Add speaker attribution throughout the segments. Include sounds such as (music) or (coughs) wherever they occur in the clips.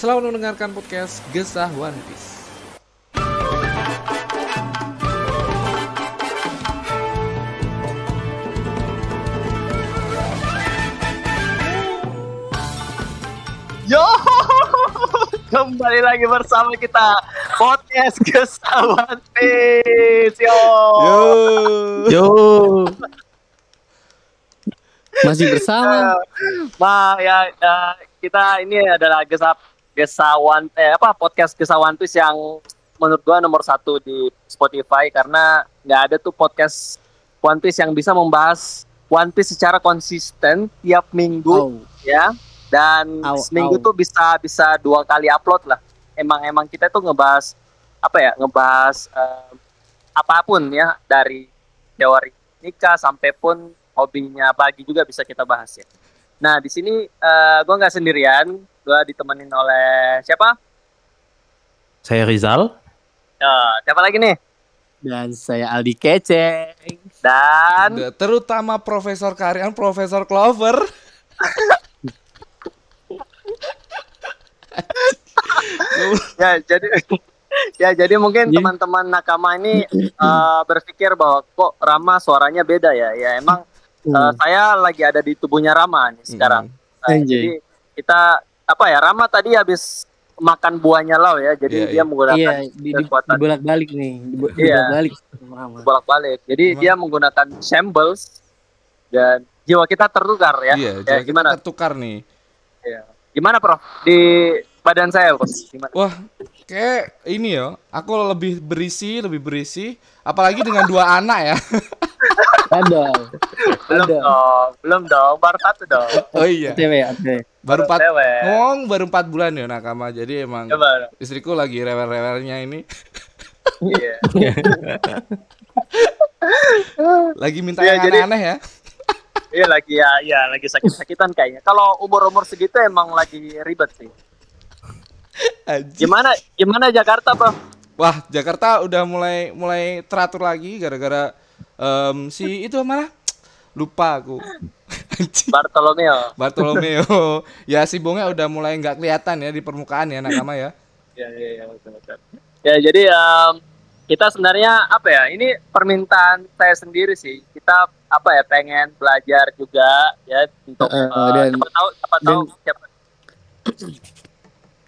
Speaker 1: selalu mendengarkan podcast Gesah One Piece.
Speaker 2: Yo, kembali lagi bersama kita podcast Kesawan Peace. Yo.
Speaker 3: Yo. Masih bersama.
Speaker 2: Ma ya, ya, kita ini adalah Gesa Gesawan eh apa podcast Gesawan Peace yang menurut gua nomor satu di Spotify karena nggak ada tuh podcast One Piece yang bisa membahas One Piece secara konsisten tiap minggu
Speaker 3: Oh.
Speaker 2: ya dan
Speaker 3: Au,
Speaker 2: seminggu
Speaker 3: au.
Speaker 2: tuh bisa bisa dua kali upload lah emang emang kita tuh ngebahas apa ya ngebahas eh, apa pun ya dari teori nikah sampai pun hobinya pagi juga bisa kita bahas ya nah di sini eh, gue nggak sendirian gue ditemenin oleh siapa
Speaker 4: Saya Rizal.
Speaker 2: Eh, siapa lagi nih
Speaker 3: Dan saya Aldi Keceng.
Speaker 2: dan
Speaker 1: Da- Terutama Profesor Karyan, Profesor Clover.
Speaker 2: ya jadi ya jadi mungkin
Speaker 3: Iya.
Speaker 2: teman-teman nakama ini eh, berpikir bahwa kok Rama suaranya beda ya ya emang
Speaker 3: Hmm.
Speaker 2: eh, saya lagi ada di tubuhnya Rama nih sekarang Nah,
Speaker 3: Anjay.
Speaker 2: jadi kita apa ya Rama tadi habis makan buahnya Lau ya jadi
Speaker 1: Iya,
Speaker 2: dia
Speaker 1: iya.
Speaker 2: menggunakan
Speaker 3: Iya, di, di,
Speaker 2: kekuatan
Speaker 3: bolak-balik nih. Di,
Speaker 2: Iya.
Speaker 3: bolak-balik.
Speaker 2: bolak-balik jadi
Speaker 1: Emang-
Speaker 2: dia menggunakan shambles dan jiwa kita tertukar ya,
Speaker 1: Iya,
Speaker 2: ya
Speaker 1: jadi
Speaker 2: gimana
Speaker 1: kita tertukar nih.
Speaker 2: Ya. gimana Prof di badan saya bos gimana
Speaker 1: Wah, kayak ini ya. Aku lebih berisi, lebih berisi. Apalagi dengan dua anak ya. (laughs)
Speaker 3: Ada.
Speaker 2: belum
Speaker 3: Ada.
Speaker 2: dong belum dong baru satu dong
Speaker 1: Oh iya.
Speaker 3: OTW, OTW.
Speaker 1: Baru empat.
Speaker 2: Cewek.
Speaker 1: Ngomong baru empat bulan ya nakama. Jadi emang
Speaker 2: coba
Speaker 1: istriku lagi rewel-rewelnya ini.
Speaker 2: Iya. (laughs)
Speaker 1: Lagi minta
Speaker 2: Iya,
Speaker 1: yang
Speaker 2: jadi-
Speaker 1: aneh-aneh ya. (laughs)
Speaker 2: Iya lagi ya, iya lagi sakit-sakitan kayaknya. Kalau umur-umur segitu emang lagi ribet sih.
Speaker 1: Anjing.
Speaker 2: Gimana gimana Jakarta, Bro?
Speaker 1: Wah, Jakarta udah mulai mulai teratur lagi gara-gara em, si itu mana? Lupa aku. (laughs)
Speaker 2: Bartolomeo.
Speaker 1: Bartolomeo. ya si Bongnya udah mulai nggak kelihatan ya di permukaan ya nakama ya.
Speaker 2: Iya, iya, iya, betul, betul. Ya, jadi em, kita sebenarnya apa ya? Ini permintaan saya sendiri sih. Kita apa ya pengen belajar juga ya untuk
Speaker 3: Eh,
Speaker 2: eh,
Speaker 3: dan-
Speaker 2: siapa tahu siapa tahu siapa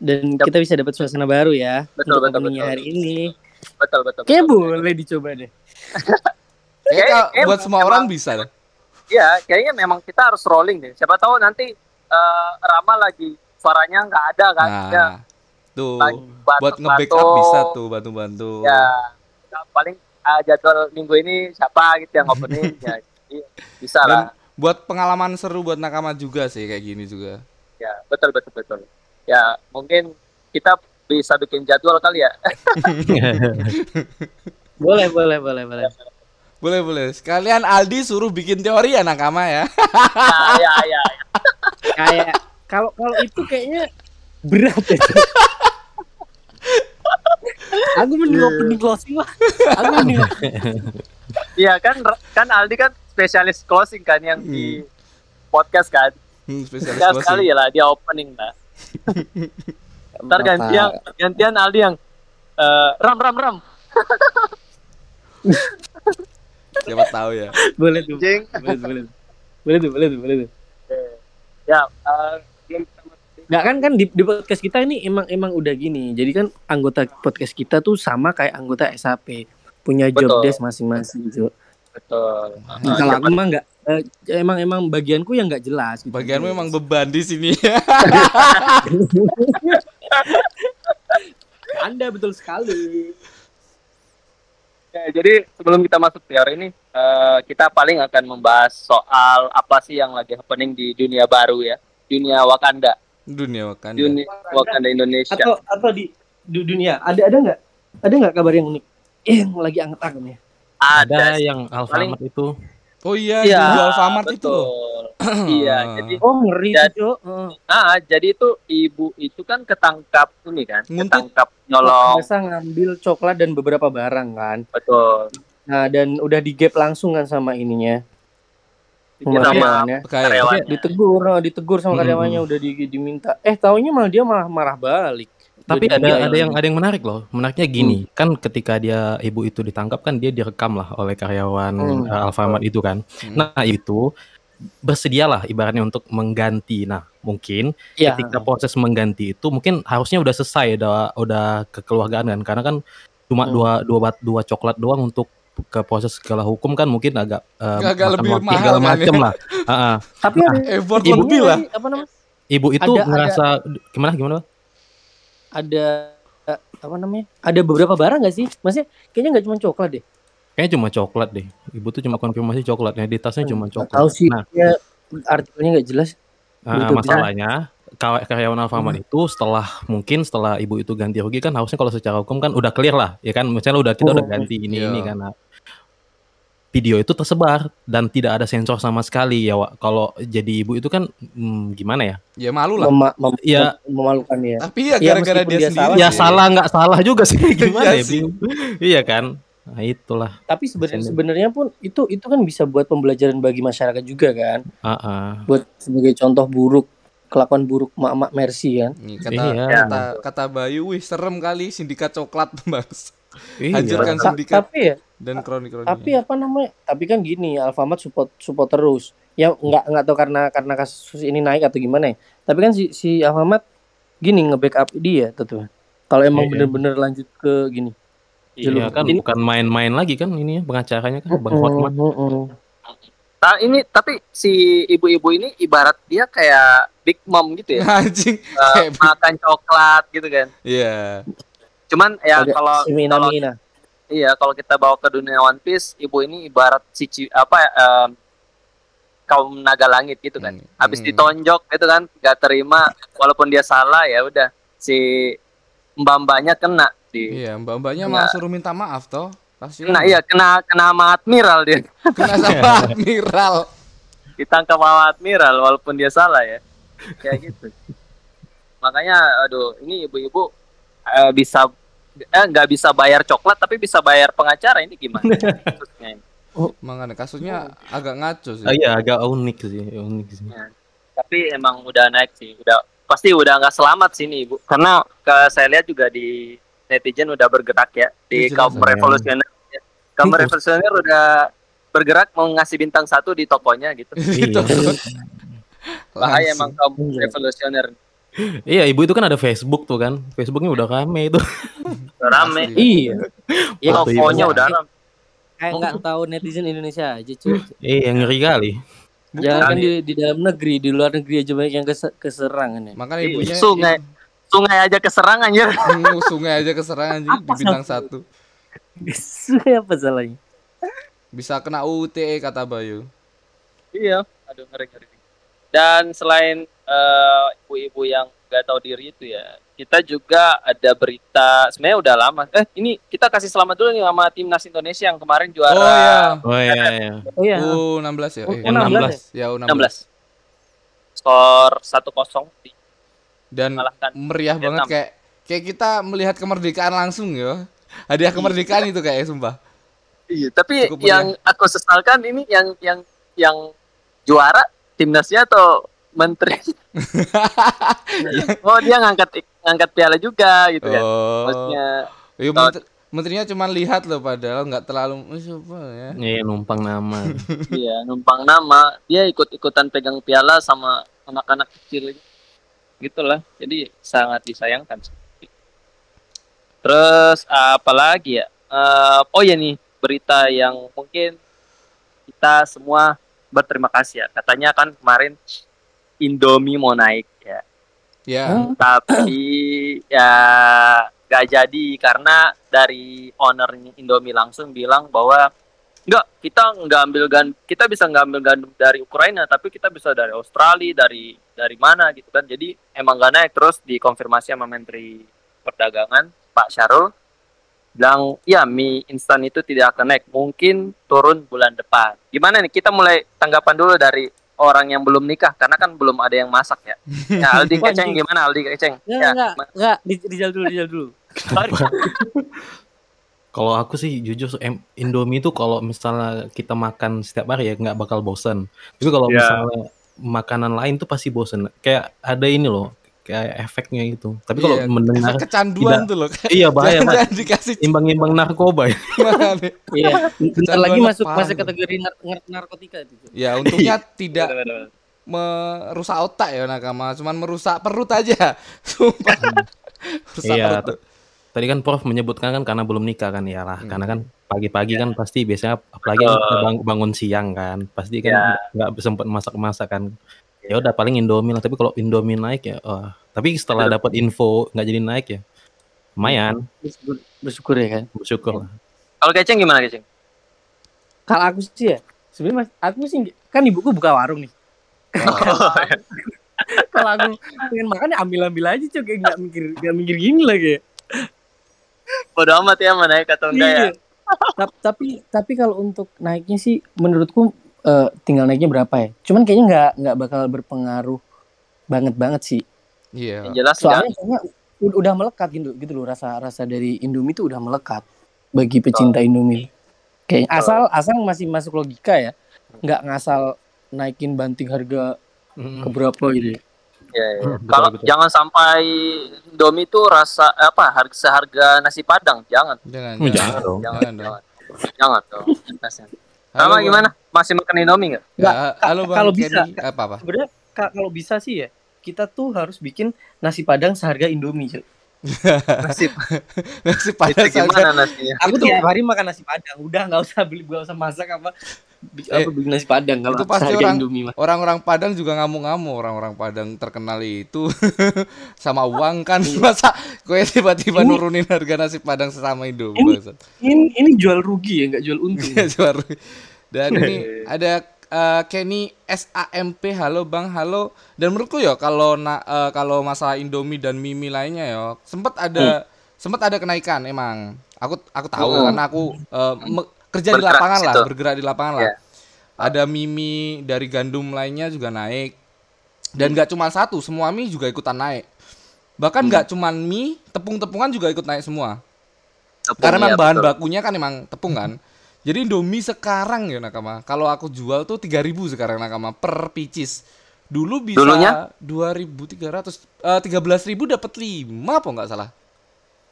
Speaker 3: Dan
Speaker 2: Yap.
Speaker 3: kita bisa dapat suasana baru ya.
Speaker 2: Betul,
Speaker 3: untuk
Speaker 2: betul, betul.
Speaker 3: hari ini.
Speaker 2: betul betul.
Speaker 3: Kayak
Speaker 2: betul.
Speaker 3: boleh dicoba deh. (laughs)
Speaker 1: Kayaknya
Speaker 2: Kayak- kayak
Speaker 1: buat semua
Speaker 2: emang-
Speaker 1: orang bisa deh.
Speaker 2: Iya, kayaknya memang kita harus rolling deh. Siapa tahu nanti eh, Rama lagi suaranya nggak ada kan? Ya,
Speaker 1: Nah, tuh
Speaker 2: lagi
Speaker 1: buat nge-backup bisa tuh bantu-bantu.
Speaker 2: ya ya, paling ah, jadwal minggu ini siapa gitu yang opening (laughs) ya bisa
Speaker 1: Dan
Speaker 2: lah
Speaker 1: buat pengalaman seru buat nakama juga sih kayak gini juga.
Speaker 2: ya betul betul betul ya mungkin kita bisa bikin jadwal kali ya (laughs) (laughs)
Speaker 3: Boleh, boleh, boleh, boleh.
Speaker 1: Boleh boleh. Sekalian Aldi suruh bikin teori ya nakama ya.
Speaker 2: ya ya ya
Speaker 3: Kayak kalau kalau itu kayaknya berat ya. (laughs) Aku mending
Speaker 2: Iya.
Speaker 3: opening closing lah. Aku mending
Speaker 2: iya kan kan Aldi kan spesialis closing kan yang di podcast kan
Speaker 1: Hmm, spesialis
Speaker 2: ya
Speaker 1: closing.
Speaker 2: sekali ya lah dia opening lah (laughs) ntar gantian gantian Aldi yang eh, ram ram ram (laughs)
Speaker 1: Siapa tahu ya.
Speaker 3: boleh tuh.
Speaker 2: jing
Speaker 3: Boleh tuh, boleh tuh. Boleh tuh, boleh tuh, boleh tuh.
Speaker 2: ya eh,
Speaker 3: Nggak kan kan di, di podcast kita ini emang emang udah gini. Jadi kan anggota podcast kita tuh sama kayak anggota SAP punya job
Speaker 2: Betul.
Speaker 3: desk masing-masing. Jo.
Speaker 2: betul
Speaker 3: Nah, kalau aku mah nggak eh, emang emang bagianku yang nggak jelas. Gitu.
Speaker 1: Bagianmu emang beban di sini ya. (laughs)
Speaker 3: Anda betul sekali.
Speaker 2: Ya, jadi sebelum kita masuk teori ini, eh, kita paling akan membahas soal apa sih yang lagi happening di dunia baru ya, dunia Wakanda,
Speaker 1: Dunia Wakanda.
Speaker 2: dunia Wakanda Indonesia.
Speaker 3: Atau atau di di dunia. Ada ada nggak? Ada nggak kabar yang unik? Eh, yang lagi anget-angetnya.
Speaker 5: Ada
Speaker 2: Ada
Speaker 5: yang Alfamart itu.
Speaker 1: Oh iya, di Alfamart itu.
Speaker 2: Iya, (clears throat) jadi
Speaker 3: Oh, ngeri Cok. Heeh.
Speaker 2: ah jadi itu ibu itu kan ketangkap ini kan,
Speaker 1: Nguntit.
Speaker 2: ketangkap nyolong.
Speaker 3: Biasa ngambil coklat dan beberapa barang kan.
Speaker 2: Betul.
Speaker 3: Nah, dan udah di gap langsung kan sama ininya.
Speaker 2: Sama
Speaker 3: karyawannya. Ditegur, oh, ditegur sama
Speaker 5: Hmm.
Speaker 3: karyawannya udah di, diminta. Eh, taunya malah dia malah marah balik.
Speaker 5: Tapi ada ada yang ada yang menarik loh. Menariknya gini,
Speaker 2: Hmm.
Speaker 5: kan ketika dia ibu itu ditangkap kan dia direkam lah oleh karyawan
Speaker 3: Hmm.
Speaker 5: eh, Alfamart itu kan.
Speaker 1: Hmm.
Speaker 5: Nah, itu bersedialah ibaratnya untuk mengganti. Nah, mungkin
Speaker 3: Iya.
Speaker 5: ketika proses mengganti itu mungkin harusnya udah selesai udah udah kekeluargaan kan karena kan cuma
Speaker 3: Hmm.
Speaker 5: dua dua bat- dua coklat doang untuk ke proses segala hukum kan mungkin agak eh,
Speaker 1: Agak lebih
Speaker 5: waktu
Speaker 1: mahal
Speaker 5: segala
Speaker 1: kan
Speaker 5: macem
Speaker 1: ya.
Speaker 5: lah. Heeh.
Speaker 3: Tapi ada
Speaker 1: Effort
Speaker 5: Ibu-
Speaker 1: lebih lah.
Speaker 3: apa namanya?
Speaker 5: Ibu itu
Speaker 3: Ada-
Speaker 5: ngerasa gimana gimana? Pak?
Speaker 3: Ada apa namanya? Ada beberapa barang nggak sih? Maksudnya kayaknya nggak cuma coklat deh.
Speaker 5: Kayaknya cuma coklat deh. Ibu tuh cuma konfirmasi coklat. Nah, di tasnya cuma coklat.
Speaker 3: Tahu sih.
Speaker 5: Nah,
Speaker 3: Ya, artikelnya nggak jelas.
Speaker 5: Nah,
Speaker 3: Betul,
Speaker 5: masalahnya karyawan Alfamart itu setelah mungkin setelah ibu itu ganti rugi kan harusnya kalau secara hukum kan udah clear lah ya kan misalnya udah kita udah
Speaker 3: Hmm.
Speaker 5: ganti ini
Speaker 1: Iya.
Speaker 5: ini karena video itu tersebar dan tidak ada sensor sama sekali ya Wak. kalau jadi ibu itu kan hmm, gimana ya
Speaker 1: Ya malu lah.
Speaker 3: Mema- mem-
Speaker 5: Ya.
Speaker 3: mem- memalukan ya.
Speaker 1: Tapi ya
Speaker 3: Ya,
Speaker 1: gara-gara
Speaker 3: meskipun
Speaker 1: dia
Speaker 3: dia
Speaker 1: sendiri.
Speaker 3: salah,
Speaker 5: ya
Speaker 1: sih.
Speaker 5: salah nggak salah juga sih (laughs) gimana
Speaker 1: Iya
Speaker 5: ya
Speaker 1: sih.
Speaker 5: bingung. iya kan nah itulah
Speaker 3: Tapi sebenarnya sebenarnya pun itu itu kan bisa buat pembelajaran bagi masyarakat juga kan.
Speaker 5: Ah, ah.
Speaker 3: Buat sebagai contoh buruk kelakuan buruk mak-mak Mercy kan.
Speaker 1: Kata,
Speaker 5: Iya.
Speaker 1: kata kata Bayu, wih serem kali sindikat coklat (laughs) Mas.
Speaker 5: Iya.
Speaker 1: Hancurkan
Speaker 3: Ta-
Speaker 1: sindikat
Speaker 3: tapi ya
Speaker 1: dan kroni-kroni.
Speaker 3: tapi apa namanya tapi kan gini Alfamart support support terus ya nggak nggak tahu karena karena kasus ini naik atau gimana ya tapi kan si si Alfamart gini nge-backup dia tuh kalau emang
Speaker 5: Iya.
Speaker 3: bener-bener lanjut ke gini
Speaker 5: Iya kan
Speaker 3: Ini-
Speaker 5: bukan main-main lagi kan ini ya pengacaranya kan Bang Hotman.
Speaker 2: Nah, ini tapi si ibu-ibu ini ibarat dia kayak big mom gitu ya. (laughs)
Speaker 1: Anjing. Kayak-
Speaker 2: makan coklat gitu kan.
Speaker 1: Iya.
Speaker 2: Cuman ya
Speaker 3: Agak
Speaker 2: kalau kalau
Speaker 3: mina
Speaker 2: iya kalau kita bawa ke dunia One Piece, ibu ini ibarat si ci- apa ya, em, kaum naga langit gitu kan.
Speaker 1: Hmm.
Speaker 2: Habis
Speaker 1: Hmm.
Speaker 2: ditonjok itu kan nggak terima walaupun dia salah ya udah si mbak-mbaknya kena di
Speaker 1: Iya, mbak-mbaknya malah suruh minta maaf toh. Kasihan.
Speaker 2: kena iya kena kena sama admiral dia. (laughs)
Speaker 1: Kena sama admiral.
Speaker 2: ditangkap sama admiral walaupun dia salah ya kayak gitu makanya aduh ini ibu-ibu eh, bisa eh nggak bisa bayar coklat tapi bisa bayar pengacara ini gimana (laughs) Maksudnya ini.
Speaker 1: Makanya kasusnya agak ngaco sih.
Speaker 5: Ah, iya agak unik sih unik sih
Speaker 2: tapi emang udah naik sih udah pasti udah nggak selamat sih ini ibu karena ke saya lihat juga di netizen udah bergerak ya di
Speaker 1: Iya,
Speaker 2: kaum revolusioner ya. kaum revolusioner udah bergerak mau ngasih bintang satu di tokonya gitu. (laughs)
Speaker 5: Iya.
Speaker 2: Bahaya emang kaum revolusioner.
Speaker 5: Iya ibu itu kan ada Facebook tuh kan. Facebooknya udah rame itu.
Speaker 2: Udah rame.
Speaker 3: Iya. Ya
Speaker 2: tokonya udah rame.
Speaker 3: Kayak nggak tahu netizen Indonesia aja cuy.
Speaker 5: Iya ngeri kali.
Speaker 3: Jangan kan di, di dalam negeri di luar negeri aja banyak yang kese- keserang kan ya.
Speaker 1: Makanya ibunya
Speaker 2: sungai. Sungai aja keserangan ya
Speaker 1: Hmm, sungai aja keserangan anjing di bintang satu.
Speaker 3: apa salahnya
Speaker 1: Bisa kena UTE kata Bayu.
Speaker 2: iya aduh ngeri ngeri dan selain eh, ibu-ibu yang nggak tahu diri itu ya kita juga ada berita sebenarnya udah lama eh ini kita kasih selamat dulu nih sama timnas Indonesia yang kemarin juara
Speaker 1: Oh iya.
Speaker 5: oh iya iya
Speaker 3: oh iya
Speaker 1: U16 ya.
Speaker 3: Oh,
Speaker 1: Eh,
Speaker 3: U16
Speaker 1: Ya U16.
Speaker 2: 16 skor 1-0
Speaker 1: Dan meriah
Speaker 2: Vietnam.
Speaker 1: banget kayak kayak kita melihat kemerdekaan langsung ya. Hadiah kemerdekaan itu kayak sumpah.
Speaker 2: iya tapi
Speaker 1: Cukup
Speaker 2: yang aku sesalkan ini yang yang yang juara timnasnya atau menteri (laughs) oh dia ngangkat ngangkat piala juga gitu kan
Speaker 1: Oh.
Speaker 2: maksudnya
Speaker 1: Iya, menteri- menterinya cuma lihat loh padahal nggak terlalu "Oh, siapa ya.
Speaker 5: iya numpang nama (laughs)
Speaker 2: Iya, numpang nama. Dia ikut-ikutan pegang piala sama anak-anak kecil gitulah. Jadi sangat disayangkan. Terus apa lagi ya? Eh, oh ya nih berita yang mungkin kita semua berterima kasih ya. Katanya kan kemarin Indomie mau naik ya.
Speaker 1: Ya.
Speaker 2: Tapi ya gak jadi karena dari ownernya Indomie langsung bilang bahwa enggak kita nggak ambil gandum kita bisa nggak ambil gandum dari Ukraina tapi kita bisa dari Australia dari dari mana gitu kan. Jadi emang gak naik. Terus dikonfirmasi sama Menteri Perdagangan Pak Syarul bilang ya mie instan itu tidak akan naik. Mungkin turun bulan depan. Gimana nih? Kita mulai tanggapan dulu dari orang yang belum nikah karena kan belum ada yang masak ya. Ya (laughs) Aldi Keceng gimana Aldi Keceng?
Speaker 3: Enggak,
Speaker 2: ya.
Speaker 3: enggak, enggak, Di- dijal dulu, dijal dulu. (laughs)
Speaker 5: Kalau aku sih jujur Indomie itu kalau misalnya kita makan setiap hari ya nggak bakal bosen. Tapi kalau
Speaker 2: Ya.
Speaker 5: misalnya makanan lain tuh pasti bosen. Kayak ada ini loh, kayak efeknya gitu. Tapi kalau
Speaker 1: Iya,
Speaker 5: mendengar
Speaker 1: efek kecanduan
Speaker 5: tidak-
Speaker 1: tuh loh.
Speaker 5: iya (laughs) bahaya
Speaker 1: jangan,
Speaker 5: Mas.
Speaker 1: jangan dikasih
Speaker 5: Imbang-imbang narkoba ya.
Speaker 1: nih. (laughs)
Speaker 3: Iya, bentar lagi masuk masuk kategori nar- nar- narkotika itu.
Speaker 1: Ya untungnya (laughs) tidak merusak otak ya nakama, cuman merusak perut aja. Sumpah. Rusak
Speaker 5: Iya,
Speaker 1: perut.
Speaker 5: Tadi kan Prof menyebutkan kan karena belum nikah kan ya lah.
Speaker 1: Hmm.
Speaker 5: Karena kan pagi-pagi kan pasti biasanya apalagi kita bang- bangun siang kan, pasti kan
Speaker 2: Ya.
Speaker 5: nggak sempat masak-masak kan. Ya udah paling Indomie lah. Tapi kalau Indomie naik ya, oh. tapi setelah dapat info nggak jadi naik ya, lumayan
Speaker 3: Bersyukur, bersyukur ya kan.
Speaker 5: bersyukur lah.
Speaker 2: kalau Keceng gimana Keceng
Speaker 3: Kalau aku sih ya, sebenarnya mas, aku sih kan ibuku buka warung nih. (laughs) Kalau aku pengen makan ya ambil-ambil aja cuy, kayak nggak mikir nggak mikir gini lagi.
Speaker 2: Bodo amat ya mau naik atau enggak ya
Speaker 3: Iya. Ta- tapi tapi kalau untuk naiknya sih menurutku eh, tinggal naiknya berapa ya? Cuman kayaknya nggak nggak bakal berpengaruh banget banget sih.
Speaker 1: Iya.
Speaker 2: yang jelas
Speaker 3: Soalnya kayaknya udah melekat gitu gitu loh rasa rasa dari Indomie itu udah melekat bagi pecinta Indomie. Kayaknya asal asal masih masuk logika ya, nggak ngasal naikin banting harga ke berapa gitu. ya.
Speaker 2: Ya, ya.
Speaker 5: Hmm, betul,
Speaker 2: Kalau
Speaker 5: betul.
Speaker 2: jangan sampai Indomie itu rasa apa harga seharga nasi Padang, jangan.
Speaker 1: Jangan.
Speaker 5: Oh, jangan dong.
Speaker 2: Jangan,
Speaker 1: Jangan dong.
Speaker 2: jangan. Jangan dong.
Speaker 1: Halo,
Speaker 2: Sama
Speaker 1: Bang.
Speaker 2: gimana? Masih makan Indomie enggak?
Speaker 1: Ya, halo Bang
Speaker 3: kalau bisa.
Speaker 1: Apa apa?
Speaker 3: Sebenarnya ka- kalau bisa sih ya kita tuh harus bikin nasi padang seharga Indomie. cuy. (laughs)
Speaker 2: Nasi (laughs)
Speaker 1: Nasi
Speaker 2: itu
Speaker 1: padang
Speaker 2: gimana nasinya?
Speaker 3: Aku
Speaker 1: Itu-
Speaker 3: tiap hari makan nasi padang. Udah nggak usah beli nggak usah masak apa
Speaker 1: Eh,
Speaker 3: apa bikin nasi padang kalau
Speaker 1: itu pasti orang-. Orang-orang Padang juga ngamuk-ngamuk orang-orang Padang terkenal itu (laughs) sama uang kan masa gue tiba-tiba
Speaker 3: Ini-
Speaker 1: nurunin harga nasi Padang sesama Indomie
Speaker 3: Ini-
Speaker 1: bangsat.
Speaker 3: Ini ini jual rugi ya nggak jual untung.
Speaker 1: Iya, Suara. Dan ini ada eh, Kenny SAMP halo Bang halo dan menurutku ya kalau na- eh, kalau masalah Indomie dan Mimi lainnya ya sempat ada sempat ada kenaikan emang aku aku tahu
Speaker 2: Hmm.
Speaker 1: karena aku eh, me- kerja di
Speaker 2: Bergerak
Speaker 1: lapangan
Speaker 2: di
Speaker 1: lah
Speaker 2: situ.
Speaker 1: bergerak di lapangan lah
Speaker 2: Iya.
Speaker 1: ada Mimi dari gandum lainnya juga naik dan nggak cuma satu semua mie juga ikutan naik bahkan nggak cuman mie tepung-tepungan juga ikut naik semua
Speaker 2: Tepung,
Speaker 1: karena
Speaker 2: ya,
Speaker 1: bahan
Speaker 2: betul.
Speaker 1: bakunya kan emang tepung kan. Jadi Indomie sekarang ya nakama. Kalau aku jual tuh 3000 sekarang nakama per pieces. Dulu bisa
Speaker 2: Dulunya?
Speaker 1: 2300 eh 13000 dapat 5 apa enggak salah.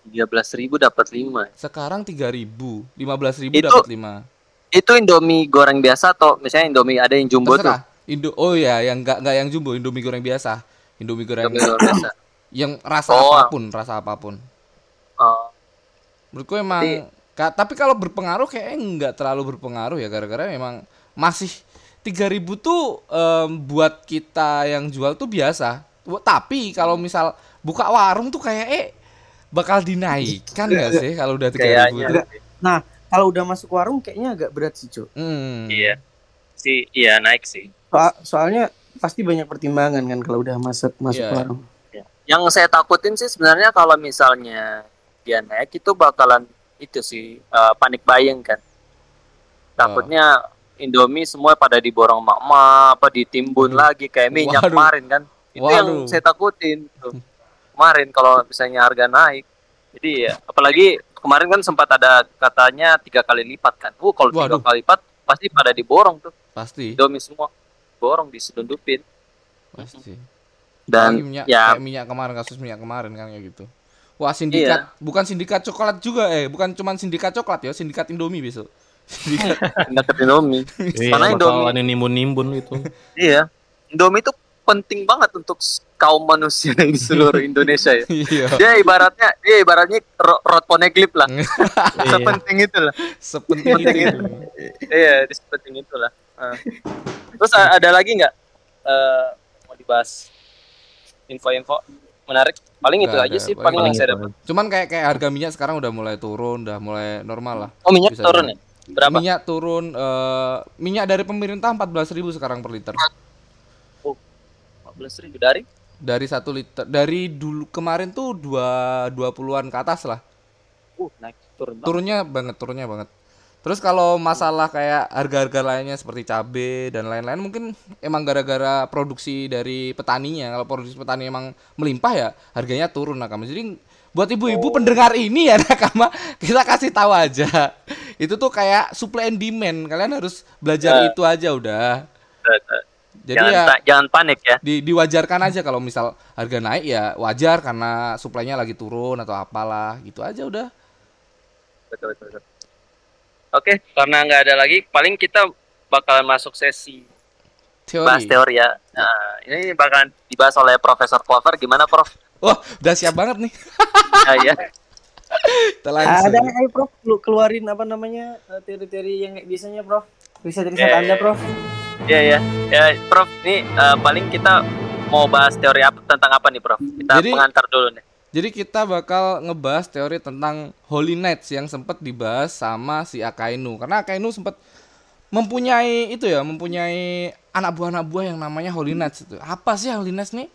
Speaker 2: 13.000 dapat 5.
Speaker 1: Sekarang 3000, 15000
Speaker 2: Itu
Speaker 1: dapat 5.
Speaker 2: Itu Indomie goreng biasa atau misalnya Indomie ada yang jumbo tuh?
Speaker 1: Terserah. Indo Oh ya, yang enggak enggak yang jumbo, Indomie goreng biasa. Indomie goreng
Speaker 2: Indomie goreng biasa. (coughs)
Speaker 1: yang rasa
Speaker 2: Oh.
Speaker 1: apa pun, rasa apa pun.
Speaker 2: Oh,
Speaker 1: Menurutku emang
Speaker 2: Jadi-
Speaker 1: ka- tapi kalau berpengaruh kayaknya nggak terlalu berpengaruh ya gara-gara memang masih 3000 tuh em, buat kita yang jual tuh biasa. Tapi kalau misal buka warung tuh kayak eh bakal dinaikkan nggak sih kalau udah 3000
Speaker 2: Kayaknya.
Speaker 1: tuh?
Speaker 3: Nah, kalau udah masuk warung kayaknya agak berat sih, Cuk.
Speaker 1: Hmm.
Speaker 2: Iya. Si iya naik sih.
Speaker 3: Soal- soalnya pasti banyak pertimbangan kan kalau udah masuk masuk
Speaker 1: Iya.
Speaker 3: warung.
Speaker 2: Yang saya takutin sih sebenarnya kalau misalnya dia naik itu bakalan itu sih eh, panik buying kan. Takutnya Indomie semua pada diborong mak-mak apa ditimbun lagi kayak minyak
Speaker 1: Waduh.
Speaker 2: kemarin kan. Itu
Speaker 1: Waduh.
Speaker 2: yang saya takutin tuh. Kemarin kalau misalnya harga naik. Jadi ya apalagi kemarin kan sempat ada katanya tiga kali lipat kan. Uh kalau tiga kali lipat pasti pada diborong tuh.
Speaker 1: Pasti,
Speaker 2: Indomie semua borong diselundupin
Speaker 1: pasti.
Speaker 2: dan
Speaker 1: minyak,
Speaker 2: ya
Speaker 1: kayak minyak kemarin kasus minyak kemarin kan kayak gitu. Wah, sindikat bukan sindikat coklat juga eh, bukan cuman sindikat coklat ya, sindikat Indomie besok. (laughs) Sindikat
Speaker 2: Indomie.
Speaker 5: Iya,
Speaker 2: Karena Indomie
Speaker 5: nimbun-nimbun itu.
Speaker 2: Iya, Indomie itu penting banget untuk kaum manusia di seluruh Indonesia ya.
Speaker 1: Iya.
Speaker 2: Dia ibaratnya, dia ibaratnya ro- rod poneglyph lah.
Speaker 5: Iya.
Speaker 2: Sepenting itu lah.
Speaker 1: Sepenting
Speaker 2: Penting
Speaker 1: itu.
Speaker 2: itu. Iya, sepenting itu lah. Ah. Terus ada lagi nggak eh, mau dibahas info-info menarik? Paling itu
Speaker 1: Nggak
Speaker 2: aja
Speaker 1: ada,
Speaker 2: sih,
Speaker 1: paling
Speaker 2: paling yang saya dapat.
Speaker 1: Cuman kayak kayak harga minyak sekarang udah mulai turun, udah mulai normal lah.
Speaker 2: Oh minyak
Speaker 1: Bisa
Speaker 2: turun ya? Berapa?
Speaker 1: Minyak turun eh, minyak dari pemerintah 14.000 sekarang per liter.
Speaker 2: 14 ribu dari
Speaker 1: Dari satu liter dari dulu kemarin tuh dua dua puluhan ke atas lah.
Speaker 2: Uh, naik turun. banget.
Speaker 1: Turunnya banget, turunnya banget. Terus kalau masalah kayak harga-harga lainnya seperti cabe dan lain-lain mungkin emang gara-gara produksi dari petaninya. Kalau produksi petani emang melimpah ya harganya turun nakama. Jadi buat ibu-ibu pendengar ini ya (laughs) nakama kita kasih tahu aja. Itu tuh kayak supply and demand. Kalian harus belajar
Speaker 2: Ya.
Speaker 1: itu aja udah. Jadi
Speaker 2: jangan,
Speaker 1: ya
Speaker 2: jangan panik ya.
Speaker 1: di, diwajarkan aja kalau misal harga naik ya wajar karena suplainya lagi turun atau apalah gitu aja udah.
Speaker 2: Betul, betul, betul. Oke, karena nggak ada lagi, paling kita bakalan masuk sesi bahas
Speaker 1: Teori.
Speaker 2: teori ya. Nah, ini bakalan dibahas oleh Profesor Clover. Gimana, Prof?
Speaker 1: Wah, udah siap banget nih. (laughs)
Speaker 2: Ah, ya.
Speaker 1: Kita langsung.
Speaker 3: Ada ayo Prof lu keluarin apa namanya eh, teori-teori yang biasanya Prof. Riset-riset
Speaker 2: Eh.
Speaker 3: Anda Prof.
Speaker 2: ya, ya. Ya, Prof, ini eh, paling kita mau bahas teori apa tentang apa nih, Prof? Kita
Speaker 1: Jadi-
Speaker 2: pengantar dulu nih.
Speaker 1: Jadi kita bakal ngebahas teori tentang Holy Knights yang sempat dibahas sama si Akainu. Karena Akainu sempat mempunyai itu ya, mempunyai anak buah-anak buah yang namanya Holy Knights itu. Apa sih Holy Knights nih?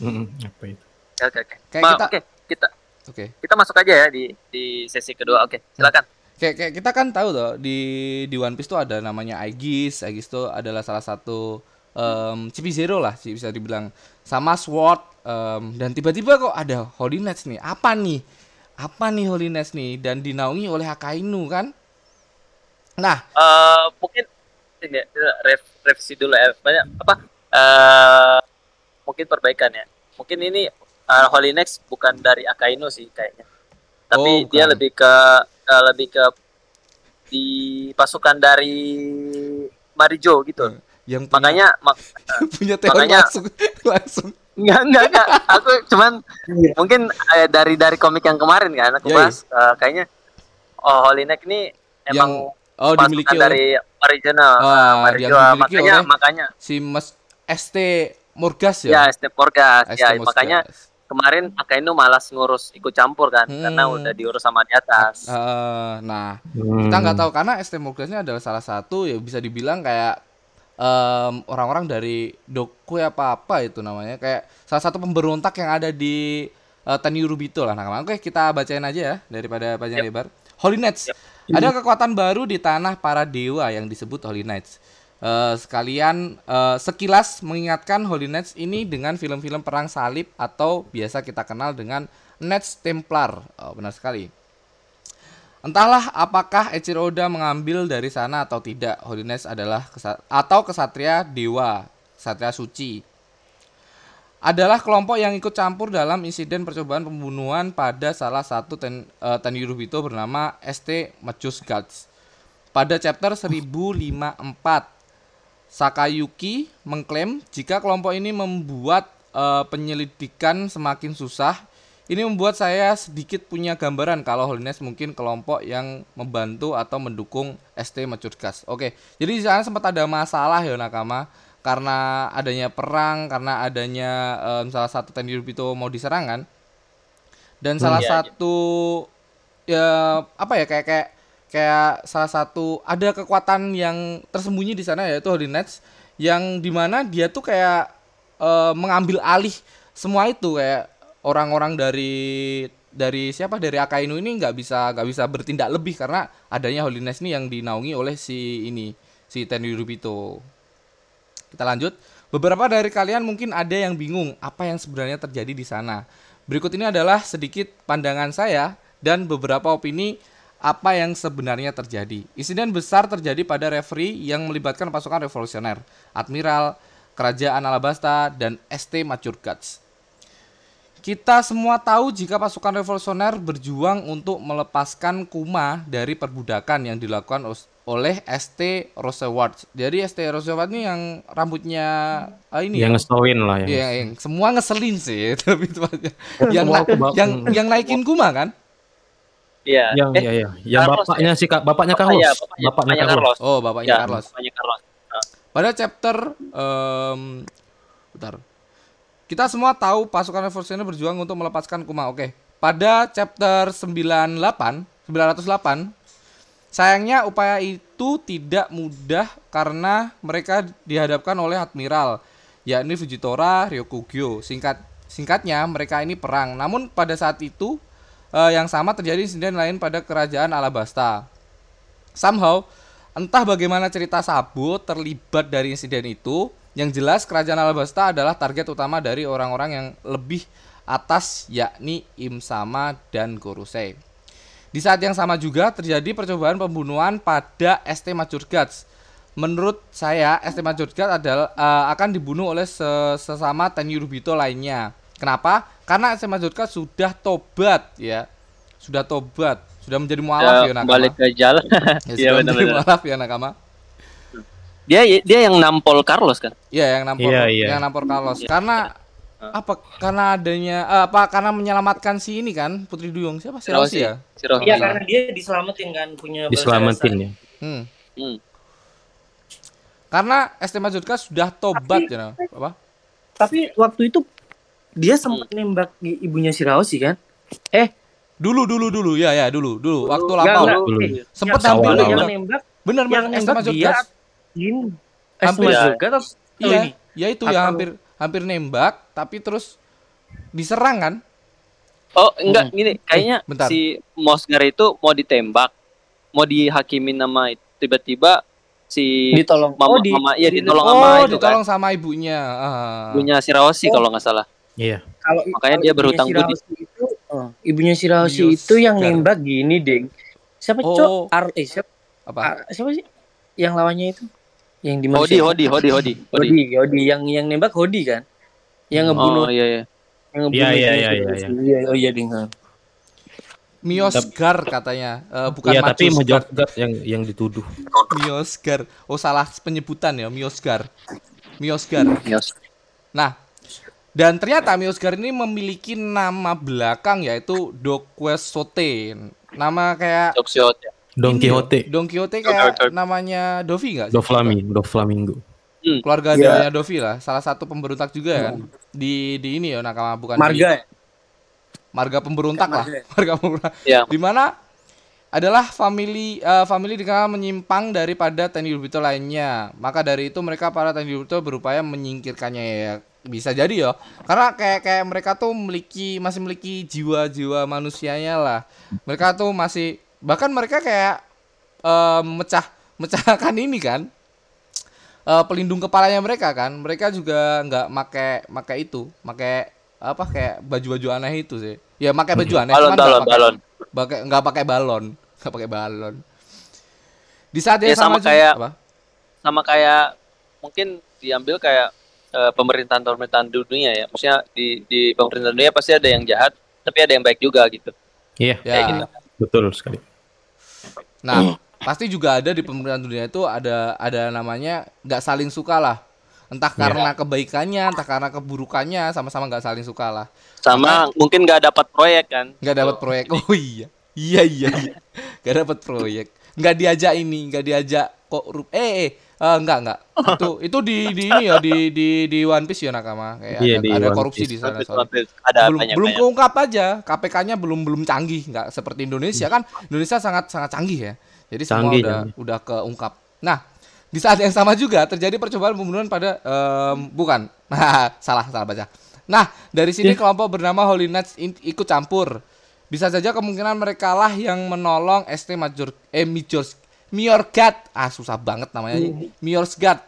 Speaker 5: Mm-mm, apa itu?
Speaker 2: Oke, oke.
Speaker 1: Kayak
Speaker 2: Ma-
Speaker 1: kita-
Speaker 2: Oke, kita
Speaker 1: Oke.
Speaker 2: kita masuk aja ya di di sesi kedua. Oke, silakan.
Speaker 1: Kayak, kayak kita kan tahu tuh di di One Piece tuh ada namanya Aegis. Aegis tuh adalah salah satu um, CP Zero lah sih bisa dibilang sama Sword em, dan tiba-tiba kok ada Holy Knights nih. Apa nih? Apa nih Holy Knights nih dan dinaungi oleh Akainu kan? Nah,
Speaker 2: Eh, mungkin ini ya, rev- revisi dulu ya. Banyak apa? eh mungkin perbaikan ya. Mungkin ini eh, Holy Next bukan dari Akainu sih kayaknya. Tapi
Speaker 1: Oh,
Speaker 2: dia lebih ke eh, lebih ke di pasukan dari Marijo gitu.
Speaker 1: yang punya,
Speaker 2: Makanya mak (laughs)
Speaker 1: punya
Speaker 2: makanya-
Speaker 1: langsung (laughs) langsung
Speaker 2: enggak enggak enggak. Aku cuman mungkin eh, dari dari komik yang kemarin kan aku
Speaker 1: Yoi.
Speaker 2: bahas eh, kayaknya oh Holy Next ini emang
Speaker 1: oh
Speaker 2: pasukan
Speaker 1: dimiliki oleh
Speaker 2: dari original.
Speaker 1: Ah,
Speaker 2: Ah,
Speaker 1: yang
Speaker 2: Marijo.
Speaker 1: dimiliki
Speaker 2: makanya
Speaker 1: oleh-
Speaker 2: makanya
Speaker 1: si Mas ST Morgas
Speaker 2: ya
Speaker 1: ya.
Speaker 2: Step Morgas
Speaker 1: ST
Speaker 2: ya
Speaker 1: Morgas.
Speaker 2: makanya kemarin Akainu malas ngurus ikut campur kan
Speaker 1: Hmm.
Speaker 2: karena udah diurus sama di atas.
Speaker 1: Eh, nah,
Speaker 5: Hmm.
Speaker 1: kita nggak tahu karena ST Morgasnya adalah salah satu ya bisa dibilang kayak em, orang-orang dari Doku apa apa itu namanya. Kayak salah satu pemberontak yang ada di uh, Tenryubito lah. Nah oke kita bacain aja ya daripada panjang lebar. Holy Knights. Ada kekuatan baru di tanah para dewa yang disebut Holy Knights. Eh, sekalian eh, sekilas mengingatkan Holy Knights ini dengan film-film perang salib atau biasa kita kenal dengan Knights Templar. Oh, benar sekali Entahlah apakah Eiichiro Oda mengambil dari sana atau tidak. Holiness adalah kesa- atau kesatria dewa, kesatria suci. Adalah kelompok yang ikut campur dalam insiden percobaan pembunuhan pada salah satu ten, eh, Tenryubito bernama ST Machus Guards. Pada chapter 1054, Sakayuki mengklaim jika kelompok ini membuat eh, penyelidikan semakin susah ini membuat saya sedikit punya gambaran kalau Holiness mungkin kelompok yang membantu atau mendukung ST Machurkas. Oke, jadi di sana sempat ada masalah ya Nakama karena adanya perang, karena adanya em, salah satu Tenryubito mau diserangan dan salah
Speaker 2: Iya, iya.
Speaker 1: satu ya apa ya kayak kayak kayak salah satu ada kekuatan yang tersembunyi di sana yaitu Holiness yang di mana dia tuh kayak eh, mengambil alih semua itu kayak orang-orang dari dari siapa dari Akainu ini nggak bisa nggak bisa bertindak lebih karena adanya Holiness ini yang dinaungi oleh si ini si Tenryubito. Kita lanjut. Beberapa dari kalian mungkin ada yang bingung apa yang sebenarnya terjadi di sana. Berikut ini adalah sedikit pandangan saya dan beberapa opini apa yang sebenarnya terjadi. Insiden besar terjadi pada referee yang melibatkan pasukan revolusioner, admiral, kerajaan Alabasta, dan ST Machurkats. Kita semua tahu jika pasukan revolusioner berjuang untuk melepaskan Kuma dari perbudakan yang dilakukan oleh ST Roosevelt. Jadi ST Roosevelt ini yang rambutnya ah, ini
Speaker 5: yang
Speaker 1: ya,
Speaker 5: ngeselin lah ya.
Speaker 1: Iya, yang semua ngeselin sih, (laughs) tapi tepatnya. yang
Speaker 5: Semua
Speaker 1: na- yang yang naikin Kuma kan?
Speaker 2: Iya.
Speaker 5: Yang
Speaker 2: Eh,
Speaker 5: iya iya, yang
Speaker 2: Carlos
Speaker 5: bapaknya si Kak, bapaknya
Speaker 2: Bapak-
Speaker 5: Carlos.
Speaker 2: iya, bapaknya-
Speaker 5: bapaknya
Speaker 2: bapaknya
Speaker 5: Carlos.
Speaker 2: Carlos.
Speaker 1: Oh, bapaknya
Speaker 2: ya,
Speaker 1: Carlos.
Speaker 2: bapaknya Carlos.
Speaker 1: Pada chapter em bentar. Kita semua tahu pasukan revolusioner berjuang untuk melepaskan Kuma. Oke. Pada chapter 98, 908, sayangnya upaya itu tidak mudah karena mereka dihadapkan oleh admiral yakni Fujitora Ryokugyo. Singkat Singkatnya, mereka ini perang. Namun pada saat itu eh, yang sama terjadi insiden lain pada kerajaan Alabasta. Somehow, entah bagaimana cerita Sabu terlibat dari insiden itu, yang jelas kerajaan Alabasta adalah target utama dari orang-orang yang lebih atas yakni Imsama dan Gorosei. Di saat yang sama juga terjadi percobaan pembunuhan pada ST Majorgats. Menurut saya ST Majorgats adalah eh, akan dibunuh oleh se- sesama Tenyurubito lainnya. Kenapa? Karena ST Majorgats sudah tobat ya. Sudah tobat, sudah menjadi mualaf ya,
Speaker 2: Ya,
Speaker 1: nakama.
Speaker 2: balik ke jalan.
Speaker 1: Ya, (laughs) sudah menjadi
Speaker 2: benar-benar.
Speaker 1: mualaf ya nakama.
Speaker 2: Dia dia yang nampol Carlos kan?
Speaker 1: Iya yang nampor
Speaker 5: Iya, iya.
Speaker 1: yang nampor Carlos.
Speaker 2: Iya.
Speaker 1: Karena apa? Karena adanya eh, apa? Karena menyelamatkan si ini kan Putri Duyung siapa sih Rossi ya?
Speaker 2: Si Rossi.
Speaker 3: Iya karena dia diselamatin kan punya bahasa
Speaker 5: Diselamatin ya.
Speaker 1: Hmm.
Speaker 2: Hmm.
Speaker 1: Karena ST Majorka sudah tobat ya. Apa?
Speaker 3: Tapi waktu itu dia sempat nembak i- ibunya si Raosi kan? Eh,
Speaker 1: Dulu dulu dulu ya ya dulu dulu waktu
Speaker 2: dulu.
Speaker 3: Eh,
Speaker 1: Sempet
Speaker 3: yang
Speaker 1: hampir
Speaker 3: yang nembak,
Speaker 1: Bener
Speaker 3: yang
Speaker 1: bener ST
Speaker 3: nembak dia
Speaker 1: Majorka.
Speaker 3: ini.
Speaker 1: Hampir.
Speaker 3: Hampir juga atau
Speaker 1: Iya,
Speaker 3: ini?
Speaker 1: ya itu yang
Speaker 3: Atau-
Speaker 1: hampir hampir nembak tapi terus diserang kan?
Speaker 2: Oh enggak gini kayaknya
Speaker 1: bentar.
Speaker 2: si Mosgar itu mau ditembak, mau dihakimin nama tiba-tiba si
Speaker 3: Ditolong.
Speaker 2: mama,
Speaker 3: oh, di,
Speaker 2: mama iya
Speaker 3: di-
Speaker 2: ditolong
Speaker 1: oh,
Speaker 2: sama itu
Speaker 1: ditolong
Speaker 2: kan.
Speaker 1: sama ibunya. Ah.
Speaker 2: Punya si Rossi kalau nggak salah.
Speaker 5: Iya.
Speaker 3: kalau
Speaker 2: Makanya
Speaker 3: kalau
Speaker 2: dia
Speaker 3: ibunya
Speaker 2: berhutang budi.
Speaker 3: Raosi itu, oh, ibunya si Raosi itu yang nembak gini, Deng. Siapa,
Speaker 1: Oh.
Speaker 3: Cok? Ar eh, siapa,
Speaker 1: Apa?
Speaker 3: Ar- siapa sih? Yang lawannya itu? Yang di
Speaker 2: Hodi, Hodi, Hodi, Hodi, Hodi.
Speaker 3: Hodi, Hodi. Yang yang nembak Hodi kan? Yang ngebunuh
Speaker 2: Oh iya iya.
Speaker 3: yang ngebunuh
Speaker 5: Iya, iya, iya,
Speaker 3: si
Speaker 5: iya, iya.
Speaker 3: Iya, oh iya, Deng.
Speaker 1: Miosgar katanya, Eh, bukan
Speaker 5: Iya, tapi. Majorgat yang yang dituduh.
Speaker 1: Miosgar. Oh salah penyebutan ya, Miosgar. Miosgar. Nah, dan ternyata Miosgar ini memiliki nama belakang yaitu Dokwesote. Nama kayak
Speaker 2: ya.
Speaker 5: Don Quixote,
Speaker 1: Don Quixote kayak namanya Dovi enggak
Speaker 5: Do Flamingo, Do Flamingo.
Speaker 1: Keluarga adanya Dovi lah, salah satu pemberontak juga kan. Di di ini ya nakama bukan di
Speaker 3: Marga ya?
Speaker 1: marga pemberontak lah.
Speaker 3: Marga ya? (laughs)
Speaker 1: Marga pemberontak.
Speaker 2: Iya.
Speaker 1: Di mana adalah family eh, family dikenal menyimpang daripada Tenryubito lainnya. Maka dari itu mereka para Tenryubito berupaya menyingkirkannya ya. Bisa jadi ya. Karena kayak kayak mereka tuh memiliki masih memiliki jiwa-jiwa manusianya lah. Mereka tuh masih bahkan mereka kayak eh, mecah mecahkan ini kan. eh, pelindung kepalanya mereka kan. Mereka juga nggak make make itu, make apa kayak baju-baju aneh itu sih. Ya pakai baju aneh
Speaker 2: Balon, balon,
Speaker 1: pakai-
Speaker 2: balon.
Speaker 1: pakai nggak pakai balon nggak pakai balon di saat yang
Speaker 2: Ya, sama
Speaker 1: juga-
Speaker 2: kayak-
Speaker 1: apa?
Speaker 2: Sama kayak mungkin diambil kayak eh, pemerintahan pemerintahan dunia ya. Maksudnya di di pemerintahan dunia pasti ada yang jahat, tapi ada yang baik juga gitu.
Speaker 5: Iya,
Speaker 1: ya
Speaker 2: gitu.
Speaker 5: betul sekali.
Speaker 1: Nah pasti juga ada di pemerintahan dunia itu ada ada namanya nggak saling suka lah. Entah
Speaker 2: Iya.
Speaker 1: karena kebaikannya entah karena keburukannya sama-sama nggak saling suka lah.
Speaker 2: Sama mungkin nggak dapat proyek kan.
Speaker 1: nggak dapat proyek. Oh iya. Iya iya iya. Nggak dapat proyek. Nggak diajak ini nggak diajak kok eh eh eh, enggak enggak. Itu itu di di ini ya di di di One Piece ya nakama. Kayak
Speaker 5: Iya,
Speaker 1: ada, ada
Speaker 5: One
Speaker 1: korupsi
Speaker 5: Piece.
Speaker 1: di sana soalnya.
Speaker 2: ada
Speaker 1: belum
Speaker 2: banyak
Speaker 1: belum
Speaker 2: banyak.
Speaker 1: keungkap aja. KPK-nya belum belum canggih nggak seperti Indonesia. Kan Indonesia sangat sangat canggih ya. Jadi semua
Speaker 5: Canggih,
Speaker 1: udah
Speaker 5: canggih.
Speaker 1: udah keungkap. Nah di saat yang sama juga terjadi percobaan pembunuhan pada em, bukan. (laughs) Nah salah salah baca. Nah dari sini kelompok bernama Holy Knights ikut campur. Bisa saja kemungkinan mereka lah yang menolong ST Major eh Mijors Miorgat ah susah banget namanya Miorsgat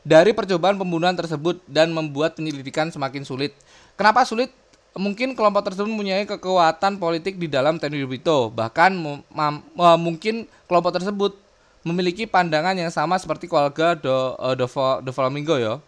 Speaker 1: dari percobaan pembunuhan tersebut dan membuat penyelidikan semakin sulit. Kenapa sulit? Mungkin kelompok tersebut mempunyai kekuatan politik di dalam Tenryubito. Bahkan eh, mungkin kelompok tersebut memiliki pandangan yang sama seperti keluarga Do, eh, Do, Flamingo ya.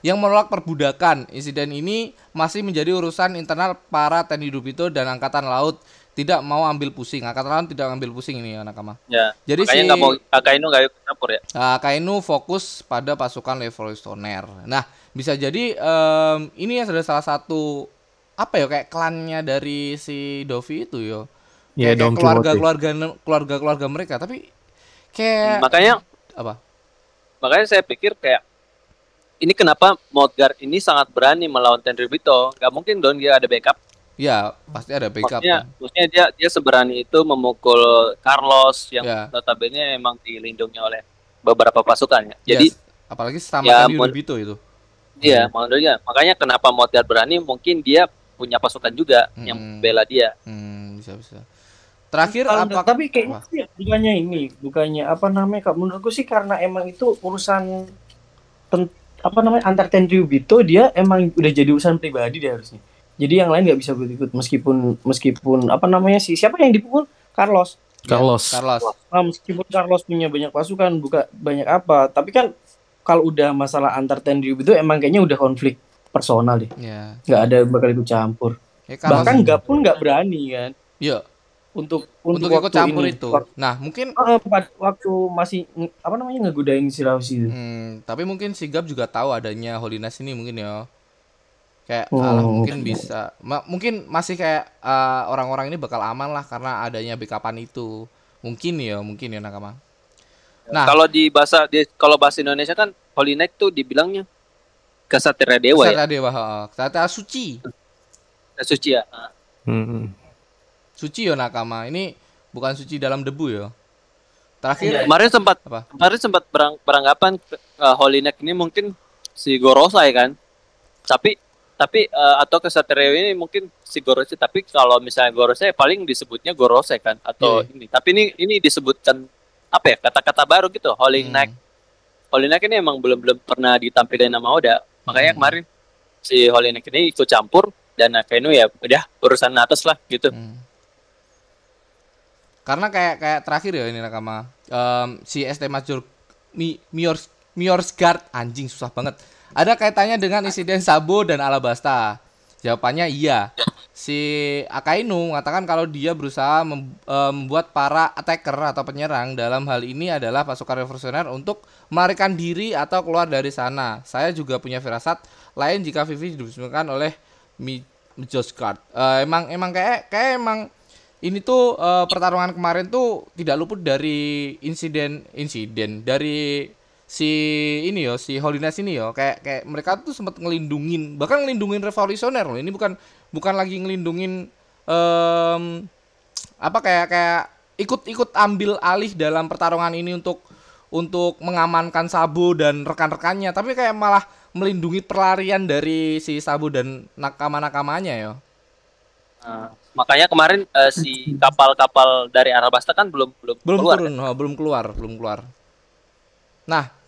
Speaker 1: Yang menolak perbudakan. Insiden ini masih menjadi urusan internal para Tenryubito dan Angkatan Laut. Tidak mau ambil pusing. Angkatan tidak ambil pusing ini ya nakama.
Speaker 2: Ya.
Speaker 1: Jadi
Speaker 2: Makanya
Speaker 1: si-
Speaker 2: nggak mau Akainu nggak ikut campur ya.
Speaker 1: Nah, Kainu fokus pada pasukan Levolutionner. Nah, bisa jadi em, ini yang sudah salah satu apa ya kayak klannya dari si Dovi itu yo. Kayak,
Speaker 5: Don
Speaker 1: keluarga keluarga keluarga keluarga mereka, tapi kayak
Speaker 2: Makanya
Speaker 1: apa?
Speaker 2: makanya saya pikir kayak ini kenapa Modgar ini sangat berani melawan Tenryubito. Gak mungkin dong dia ada backup.
Speaker 1: Ya, pasti ada backup.
Speaker 2: Maksudnya,
Speaker 1: kan.
Speaker 2: maksudnya dia dia seberani itu memukul Carlos yang
Speaker 1: Ya.
Speaker 2: notabene emang dilindungi oleh beberapa pasukan ya. Jadi
Speaker 1: Yes, apalagi sama
Speaker 2: Ya, mon-
Speaker 1: itu.
Speaker 2: Iya, makanya makanya kenapa Modgar berani mungkin dia punya pasukan juga yang
Speaker 1: Hmm.
Speaker 2: bela dia.
Speaker 1: Hmm, bisa bisa. Terakhir
Speaker 3: Kalau-
Speaker 1: apa?
Speaker 3: tapi kayaknya
Speaker 1: apa?
Speaker 3: sih bukannya ini, bukannya apa namanya? Kak menurutku sih karena emang itu urusan ten- apa namanya antar Tenryubito dia emang udah jadi urusan pribadi dia harusnya. Jadi yang lain nggak bisa ikut meskipun meskipun apa namanya sih siapa yang dipukul Carlos.
Speaker 5: Carlos.
Speaker 1: Carlos.
Speaker 3: Ah, meskipun Carlos punya banyak pasukan buka banyak apa, tapi kan kalau udah masalah antar Tenryubito emang kayaknya udah konflik personal deh.
Speaker 1: Ya.
Speaker 3: Nggak ada bakal ikut campur.
Speaker 1: Ya, Carlos.
Speaker 3: Bahkan nggak pun nggak berani kan
Speaker 1: Iya,
Speaker 3: untuk
Speaker 1: untuk,
Speaker 3: untuk,
Speaker 1: ikut campur
Speaker 3: ini.
Speaker 1: itu. Nah, mungkin
Speaker 3: pad- waktu masih apa namanya ngegodain si Rausi itu.
Speaker 1: Hmm, tapi mungkin Sigap juga tahu adanya Holiness ini mungkin ya. Kayak
Speaker 3: Oh,
Speaker 1: alah, mungkin
Speaker 3: oke.
Speaker 1: bisa. Ma- mungkin masih kayak eh, orang-orang ini bakal aman lah karena adanya backupan itu. Mungkin ya, mungkin ya nakama. Nah,
Speaker 2: Kalau di bahasa di, kalau bahasa Indonesia kan Holy Knight tuh dibilangnya kesatria dewa ya,
Speaker 1: Kesatria Dewa, heeh. Kesatria suci.
Speaker 2: suci ya. Ah.
Speaker 5: Hmm.
Speaker 1: Suci ya nakama. Ini bukan suci dalam debu ya. Terakhir
Speaker 2: Kemarin sempat
Speaker 1: Apa?
Speaker 2: kemarin sempat berang, beranggapan uh, Holy Knight ini mungkin si Gorosei kan. Tapi tapi eh, atau kesatria ini mungkin si Gorosei tapi kalau misalnya Gorosei paling disebutnya Gorosei kan atau
Speaker 1: Iya.
Speaker 2: ini. Tapi ini ini disebutkan apa ya kata-kata baru gitu Holy
Speaker 1: Hmm.
Speaker 2: Knight. Holy Knight ini emang belum belum pernah ditampilkan nama Oda. Makanya
Speaker 1: Hmm.
Speaker 2: kemarin si Holy Knight ini ikut campur dan Akainu ya udah urusan atas lah gitu.
Speaker 1: Hmm. Karena kayak kayak terakhir ya ini nakama. Em, si ST Major Mi, Miors Miorsgard anjing susah banget. Ada kaitannya dengan insiden Sabo dan Alabasta. Jawabannya iya. Si Akainu mengatakan kalau dia berusaha eh, membuat para attacker atau penyerang dalam hal ini adalah pasukan revolusioner untuk melarikan diri atau keluar dari sana. Saya juga punya firasat lain jika Vivi dibismilkan oleh Mi Mjosgard. Eh, emang emang kayak kayak emang ini tuh eh, pertarungan kemarin tuh tidak luput dari insiden insiden dari si ini yo si Holiness ini yo kayak kayak mereka tuh sempat ngelindungin bahkan ngelindungin revolusioner loh. Ini bukan bukan lagi ngelindungin em, apa kayak kayak ikut-ikut ambil alih dalam pertarungan ini untuk untuk mengamankan Sabu dan rekan-rekannya tapi kayak malah melindungi pelarian dari si Sabu dan nakama-nakamanya yo.
Speaker 2: Nah, makanya kemarin eh, si kapal-kapal dari Arabasta kan belum belum,
Speaker 1: belum
Speaker 2: keluar.
Speaker 1: turun oh, belum keluar belum keluar. Nah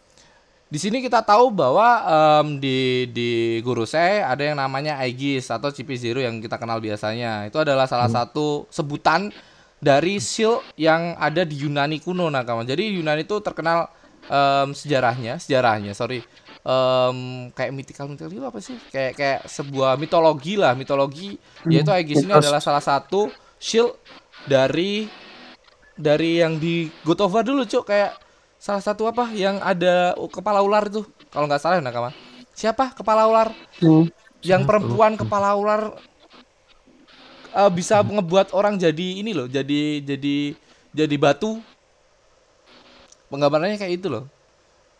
Speaker 1: di sini kita tahu bahwa em, di di Gurusei ada yang namanya Aegis atau CP0 yang kita kenal biasanya. Itu adalah salah satu sebutan dari shield yang ada di Yunani kuno nakama jadi Yunani itu terkenal em, sejarahnya sejarahnya sorry em, kayak mythical mythical itu apa sih? Kayak kayak sebuah mitologi lah mitologi. Yaitu Aegis ini adalah salah satu shield dari dari yang di God of War dulu cuk. Kayak salah satu apa yang ada kepala ular tuh kalau nggak salah ya nakama. Siapa kepala ular? Yang perempuan kepala ular eh, bisa ngebuat orang jadi ini loh jadi jadi jadi batu. Penggambarannya kayak itu loh.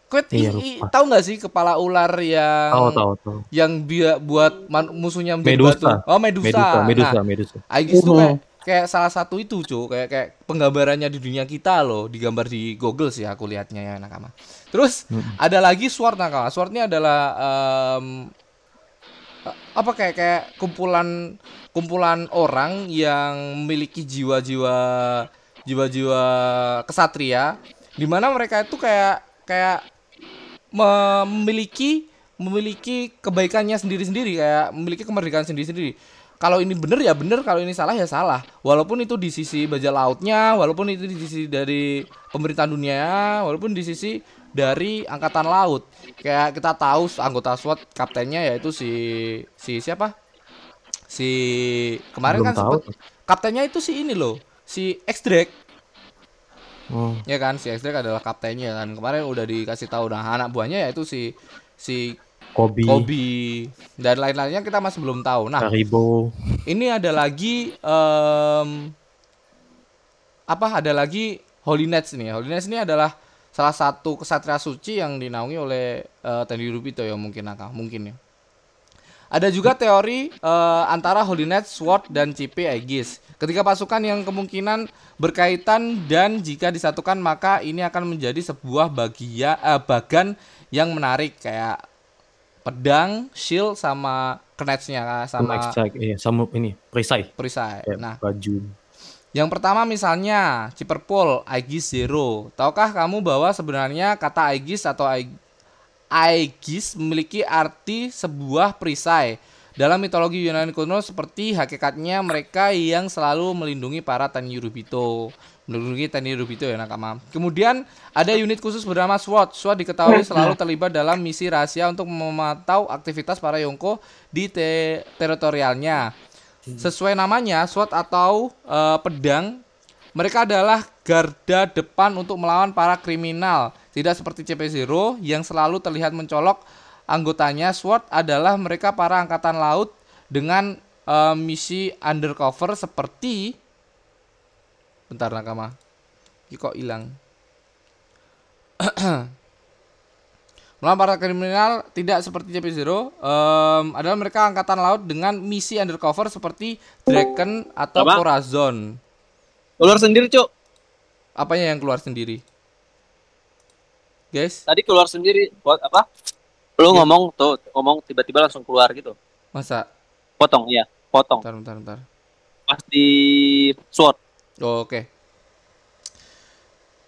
Speaker 1: Kue
Speaker 5: Iya,
Speaker 1: tahu nggak sih kepala ular yang
Speaker 5: Tahu tahu tahu.
Speaker 1: yang dia buat man- musuhnya menjadi
Speaker 5: Medusa.
Speaker 1: batu? Oh Medusa,
Speaker 5: Medusa, Medusa,
Speaker 1: Nah,
Speaker 5: Medusa.
Speaker 1: Aegis tuh kayak kayak salah satu itu cuy kayak kayak penggambarannya di dunia kita loh digambar di Google sih aku lihatnya ya nakama. Terus ada lagi sword nakama. Sword ini adalah eh, apa kayak kayak kumpulan kumpulan orang yang memiliki jiwa-jiwa jiwa-jiwa kesatria di mana mereka itu kayak kayak memiliki memiliki kebaikannya sendiri-sendiri kayak memiliki kemerdekaan sendiri-sendiri. Kalau ini bener ya bener, kalau ini salah ya salah. Walaupun itu di sisi bajak lautnya, walaupun itu di sisi dari pemerintahan dunia, walaupun di sisi dari angkatan laut. Kayak kita tahu anggota SWAT kaptennya yaitu si si siapa? Si kemarin
Speaker 5: Belum
Speaker 1: kan
Speaker 5: tahu.
Speaker 1: sempet kaptennya itu si ini loh, si X-Drake
Speaker 5: Oh,
Speaker 1: ya kan si X-Drake adalah kaptennya kan kemarin udah dikasih tahu nah anak buahnya yaitu si si
Speaker 5: Kobe,
Speaker 1: Kobe. Dan lain-lainnya kita masih belum tahu. Nah
Speaker 5: Haribo.
Speaker 1: ini ada lagi em, apa ada lagi Holy Knights nih. Holy Knights ini adalah salah satu kesatria suci yang dinaungi oleh uh, Tenryubito ya mungkin Naka. Mungkin ya. Ada juga teori eh, antara Holy Knight, Sword, dan CP Aegis. Ketika pasukan yang kemungkinan berkaitan dan jika disatukan maka ini akan menjadi sebuah bagia eh, bagan yang menarik. Kayak pedang, shield sama knets-nya
Speaker 5: Sama extra, iya, sama ini perisai.
Speaker 1: perisai.
Speaker 5: Kayak
Speaker 1: Nah,
Speaker 5: baju.
Speaker 1: yang pertama misalnya Ciperpol Aegis Zero. Tahukah kamu bahwa sebenarnya kata Aegis atau Aeg- Aegis memiliki arti sebuah perisai? Dalam mitologi Yunani kuno seperti hakikatnya mereka yang selalu melindungi para Tani Melindungi Tani Yurubito ya nakama. Kemudian ada unit khusus bernama SWAT. SWAT diketahui selalu terlibat dalam misi rahasia untuk memantau aktivitas para Yonko di te- teritorialnya. Sesuai namanya, SWAT atau eh, pedang, mereka adalah garda depan untuk melawan para kriminal. Tidak seperti CP0 yang selalu terlihat mencolok anggotanya. SWAT adalah mereka para angkatan laut dengan eh, misi undercover seperti Bentar nakama. Ini kok hilang. (clears throat) Melawan para kriminal tidak seperti CP0 em, adalah mereka angkatan laut dengan misi undercover seperti Draken atau
Speaker 2: Apa?
Speaker 1: Corazon.
Speaker 2: Keluar sendiri, Cuk.
Speaker 1: Apanya yang keluar sendiri? Guys,
Speaker 2: Tadi keluar sendiri. Buat apa? Lu ngomong tuh, ngomong tiba-tiba langsung keluar gitu.
Speaker 1: masa?
Speaker 2: Potong, iya. Potong.
Speaker 1: Bentar, bentar, bentar.
Speaker 2: Pas di SWOT.
Speaker 1: Oh, Oke.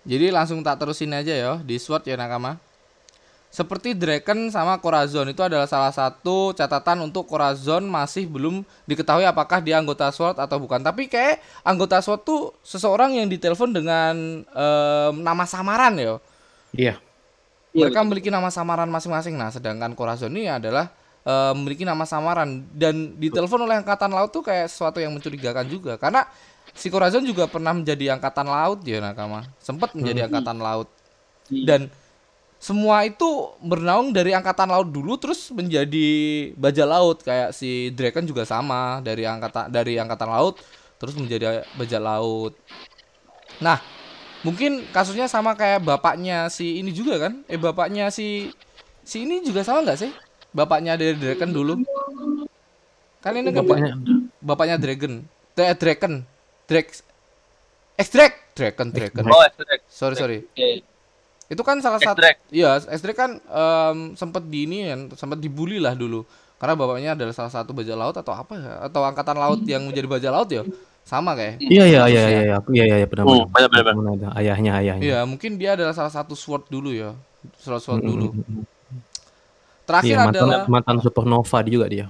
Speaker 1: Jadi langsung tak terusin aja ya di SWOT ya nakama. Seperti Draken sama Corazon itu adalah salah satu catatan untuk Corazon masih belum diketahui apakah dia anggota SWOT atau bukan. Tapi kayak anggota SWOT tuh seseorang yang ditelepon dengan em, nama samaran ya.
Speaker 5: Iya.
Speaker 2: Iya,
Speaker 1: Mereka memiliki nama samaran masing-masing. Nah, sedangkan Corazon ini adalah eh, memiliki nama samaran dan ditelepon oleh angkatan laut tuh kayak sesuatu yang mencurigakan juga karena si Corazon juga pernah menjadi angkatan laut ya nakama. Sempat menjadi angkatan laut. Dan semua itu bernaung dari angkatan laut dulu terus menjadi bajak laut kayak si Draken juga sama dari angkatan dari angkatan laut terus menjadi bajak laut. Nah, mungkin kasusnya sama kayak bapaknya si ini juga kan? Eh bapaknya si si ini juga sama nggak sih? Bapaknya dari Draken dulu. Kan ini kan
Speaker 5: Bapaknya
Speaker 1: bapaknya Dragon. Eh, Draken. Drake. Extract. Draken, Draken.
Speaker 2: Oh, extract.
Speaker 1: Sorry, sorry.
Speaker 2: Oke.
Speaker 1: Itu kan salah satu. Iya, Extract kan em, sempat di ini kan, sempat dibully lah dulu. Karena bapaknya adalah salah satu bajak laut atau apa ya? Atau angkatan laut yang menjadi bajak laut ya? Sama kayak.
Speaker 5: Iya iya iya iya iya iya iya benar
Speaker 2: Hmm,
Speaker 5: benar.
Speaker 2: benar, benar,
Speaker 5: Benar, Ayahnya ayahnya.
Speaker 1: Iya, mungkin dia adalah salah satu sword dulu ya. Sword sword
Speaker 5: Mm,
Speaker 1: dulu. Terakhir
Speaker 5: Iya, mantan
Speaker 1: adalah
Speaker 5: mantan supernova juga dia.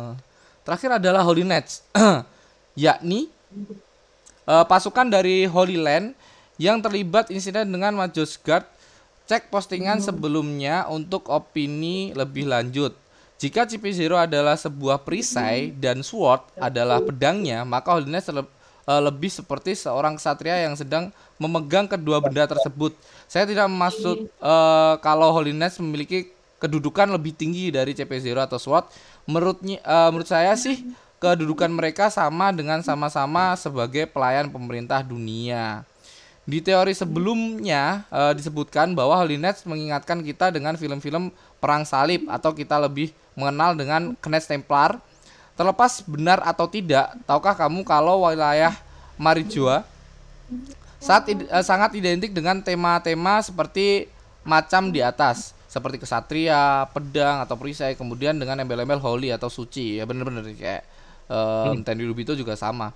Speaker 5: (laughs)
Speaker 1: Terakhir adalah Holy Knights, (clears throat) yakni eh, pasukan dari Holy Land yang terlibat insiden dengan Majos Guard. Cek postingan sebelumnya untuk opini lebih lanjut. Jika CP0 adalah sebuah perisai dan sword adalah pedangnya, maka Holy terle- eh, lebih seperti seorang ksatria yang sedang memegang kedua benda tersebut. Saya tidak maksud eh, kalau Knights memiliki kedudukan lebih tinggi dari CP0 atau SWAT. Menurutnya eh, menurut saya sih kedudukan mereka sama dengan sama-sama sebagai pelayan pemerintah dunia. Di teori sebelumnya eh, disebutkan bahwa Knights mengingatkan kita dengan film-film perang salib atau kita lebih mengenal dengan Knights Templar. Terlepas benar atau tidak, tahukah kamu kalau wilayah Marijoa saat id- eh, sangat identik dengan tema-tema seperti macam di atas seperti kesatria, pedang atau perisai kemudian dengan embel-embel holy atau suci ya bener-bener kayak um, Tenri Rubito juga sama.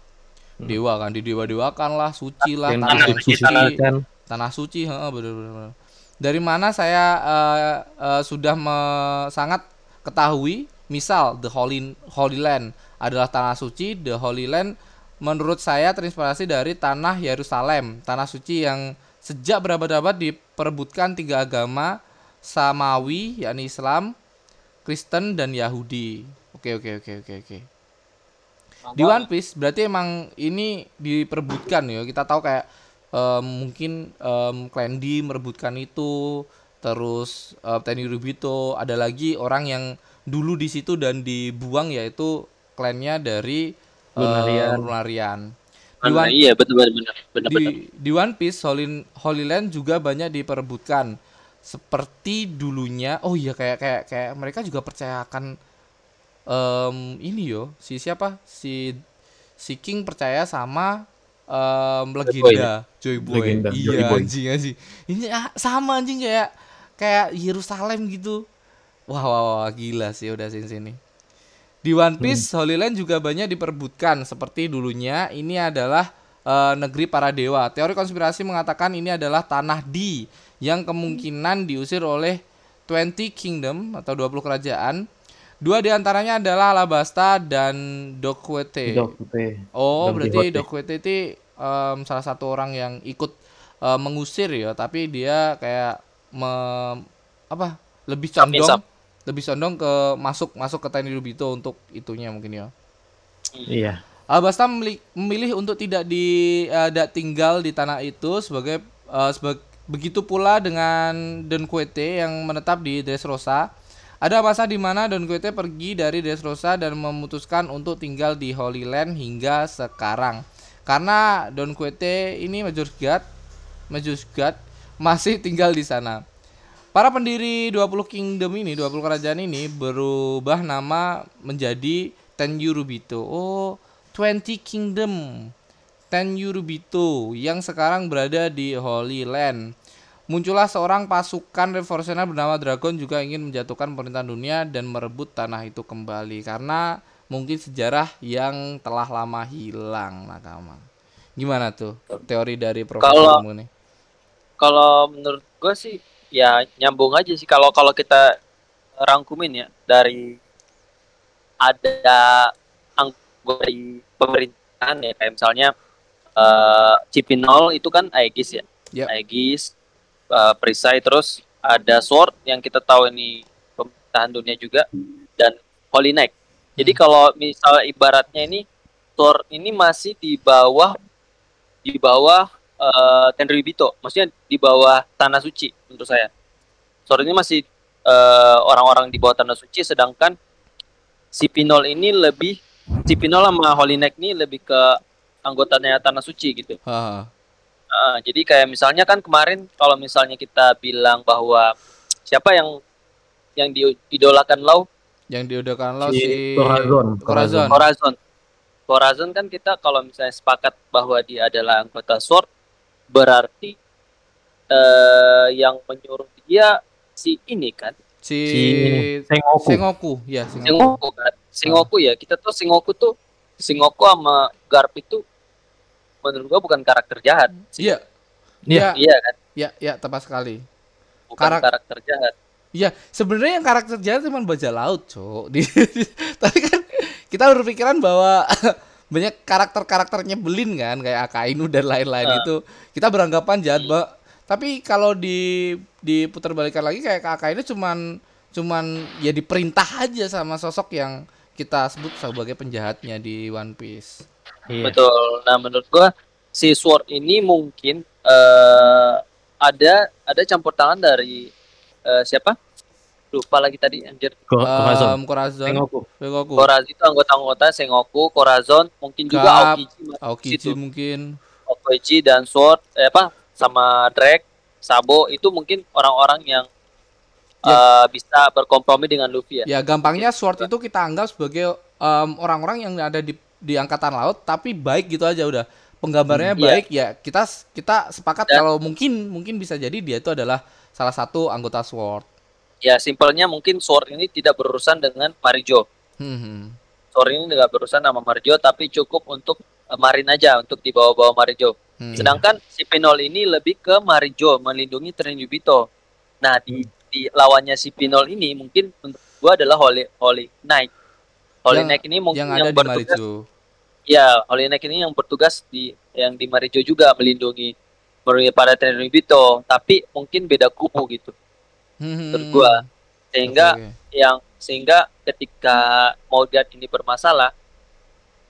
Speaker 1: Dewa kan didewa-dewakan lah suci lah tanah yang
Speaker 5: suci. kan.
Speaker 1: tanah suci heeh, bener, bener, bener. dari mana saya eh, eh, sudah me- sangat ketahui misal the holy holy land adalah tanah suci the holy land menurut saya terinspirasi dari tanah Yerusalem. Tanah suci yang sejak berabad-abad diperebutkan tiga agama Samawi yakni Islam Kristen dan Yahudi. Oke oke oke oke oke di One Piece berarti emang ini diperebutkan ya kita tahu kayak em, mungkin em, Clan D merebutkan itu terus eh, Tenny Rubito ada lagi orang yang dulu di situ dan dibuang yaitu klannya dari eh,
Speaker 5: Lunarian.
Speaker 1: Lunarian. Di One,
Speaker 2: iya betul betul benar benar benar.
Speaker 1: di, di One Piece Holy, Holy Land juga banyak diperebutkan seperti dulunya oh iya kayak kayak kayak mereka juga percayakan em, ini yo si siapa si si King percaya sama em, legenda Joy Boy,
Speaker 5: Legenda,
Speaker 1: iya
Speaker 5: Joy Boy.
Speaker 1: anjing anjing ini ah, sama anjing kayak kayak Yerusalem gitu Wah, wah, wah, gila sih udah sini sini. Di One Piece, Holy Land juga banyak diperbutkan seperti dulunya ini adalah eh, negeri para dewa. Teori konspirasi mengatakan ini adalah tanah di yang kemungkinan diusir oleh 20 kingdom atau 20 kerajaan. Dua di antaranya adalah Alabasta dan Dokwete.
Speaker 4: Dokter.
Speaker 1: Oh,
Speaker 5: Don
Speaker 1: berarti. Dokwete itu em, salah satu orang yang ikut eh, mengusir ya, tapi dia kayak me- apa? Lebih condong, lebih condong ke masuk masuk ke Tenryubito untuk itunya mungkin ya.
Speaker 5: Iya.
Speaker 1: Alabasta memilih, memilih untuk tidak di tidak tinggal di tanah itu sebagai eh, sebag- begitu pula dengan Don Quixote yang menetap di Dressrosa. Ada masa di mana Don Quixote pergi dari Dressrosa dan memutuskan untuk tinggal di Holy Land hingga sekarang. Karena Don Quixote ini Major God masih (laughs) tinggal di sana. Para pendiri 20 kingdom ini, 20 kerajaan ini berubah nama menjadi Tenryubito. Oh, 20 kingdom. Tenryubito yang sekarang berada di Holy Land. Muncullah seorang pasukan revolusioner bernama Dragon juga ingin menjatuhkan pemerintahan dunia dan merebut tanah itu kembali karena mungkin sejarah yang telah lama hilang nakama. Gimana tuh teori dari Profesor kamu nih?
Speaker 2: Kalau menurut gue sih ya nyambung aja sih kalau kalau kita rangkumin ya dari ada anggota dari pemerintahan ya kayak misalnya eh Cipinol itu kan Aegis ya.
Speaker 1: Yap.
Speaker 2: Aegis, eh, Perisai terus ada Sword yang kita tahu ini pemerintahan dunia juga dan Holy Knight. Jadi kalau misal ibaratnya ini Sword ini masih di bawah di bawah eh Tenryubito, maksudnya di bawah tanah suci menurut saya. Sword ini masih eh, orang-orang di bawah tanah suci sedangkan si Pinol ini lebih si Pinol sama Holy Knight ini lebih ke anggotanya tanah suci gitu. Jadi kayak misalnya kan kemarin kalau misalnya kita bilang bahwa siapa yang yang diidolakan Lau
Speaker 1: Yang diudakan lo
Speaker 5: Si
Speaker 1: si
Speaker 5: Corazon.
Speaker 1: Corazon.
Speaker 2: Corazon. Corazon kan kita kalau misalnya sepakat bahwa dia adalah anggota Sword berarti eh yang menyuruh dia si ini kan
Speaker 1: Si,
Speaker 5: Si Sengoku.
Speaker 1: Sengoku, ya Sengoku.
Speaker 2: Sengoku kan Sengoku ya kita tuh Sengoku tuh Sengoku sama Garp itu menurut gua bukan karakter jahat
Speaker 1: Iya.
Speaker 5: Iya.
Speaker 1: Iya,
Speaker 2: iya kan
Speaker 1: iya, iya, tepat sekali.
Speaker 2: bukan
Speaker 1: Karak-
Speaker 2: karakter jahat
Speaker 1: Iya, sebenarnya yang karakter jahat cuma bajak laut, Cok. (laughs) Tapi kan kita berpikiran bahwa (laughs) banyak karakter-karakter nyebelin kan kayak Akainu dan lain-lain
Speaker 2: Ah.
Speaker 1: itu. Kita beranggapan jahat, Mbak. Tapi kalau di diputar balikan lagi kayak Akainu cuman cuman ya diperintah aja sama sosok yang kita sebut sebagai penjahatnya di One Piece.
Speaker 5: Iya.
Speaker 2: Betul. Nah, menurut gua si Sword ini mungkin eh ada ada campur tangan dari eh, siapa? Lupa lagi tadi anjir.
Speaker 1: Um, Corazon,
Speaker 5: Sengoku.
Speaker 1: Sengoku,
Speaker 2: Corazon itu anggota-anggota Sengoku, Corazon, mungkin juga
Speaker 1: Gap,
Speaker 2: Aokiji
Speaker 1: Aokiji
Speaker 2: situ.
Speaker 1: mungkin.
Speaker 2: Aokiji dan Sword eh, apa sama Drake, Sabo itu mungkin orang-orang yang
Speaker 1: Ya.
Speaker 2: eh, bisa berkompromi dengan Luffy ya.
Speaker 1: Ya gampangnya Sword itu kita anggap sebagai em, orang-orang yang ada di di angkatan laut tapi baik gitu aja udah. Penggambarannya
Speaker 2: Hmm, iya.
Speaker 1: baik ya kita kita sepakat
Speaker 2: Dan-
Speaker 1: kalau mungkin mungkin bisa jadi dia itu adalah salah satu anggota Sword.
Speaker 2: Ya simpelnya mungkin Sword ini tidak berurusan dengan Marijo.
Speaker 1: Hmm, hmm.
Speaker 2: Sword ini tidak berurusan sama Marijo tapi cukup untuk eh, Marin aja untuk dibawa-bawa Marijo.
Speaker 1: Hmm.
Speaker 2: Sedangkan si Pinol ini lebih ke Marijo melindungi Trenjubito. Nah di di lawannya si Pinol ini mungkin untuk gua adalah Holy Holy Knight. Holy
Speaker 1: Yang-
Speaker 2: Knight ini mungkin
Speaker 1: yang
Speaker 2: yang,
Speaker 1: ada di
Speaker 2: bertugas
Speaker 1: Marijo.
Speaker 2: ya Holy Knight ini yang bertugas di yang di Marijo juga melindungi melindungi para Trenjubito tapi mungkin beda kubu gitu
Speaker 1: Hmm,
Speaker 2: menurut gua sehingga
Speaker 1: oke.
Speaker 2: yang sehingga ketika Maudgat ini bermasalah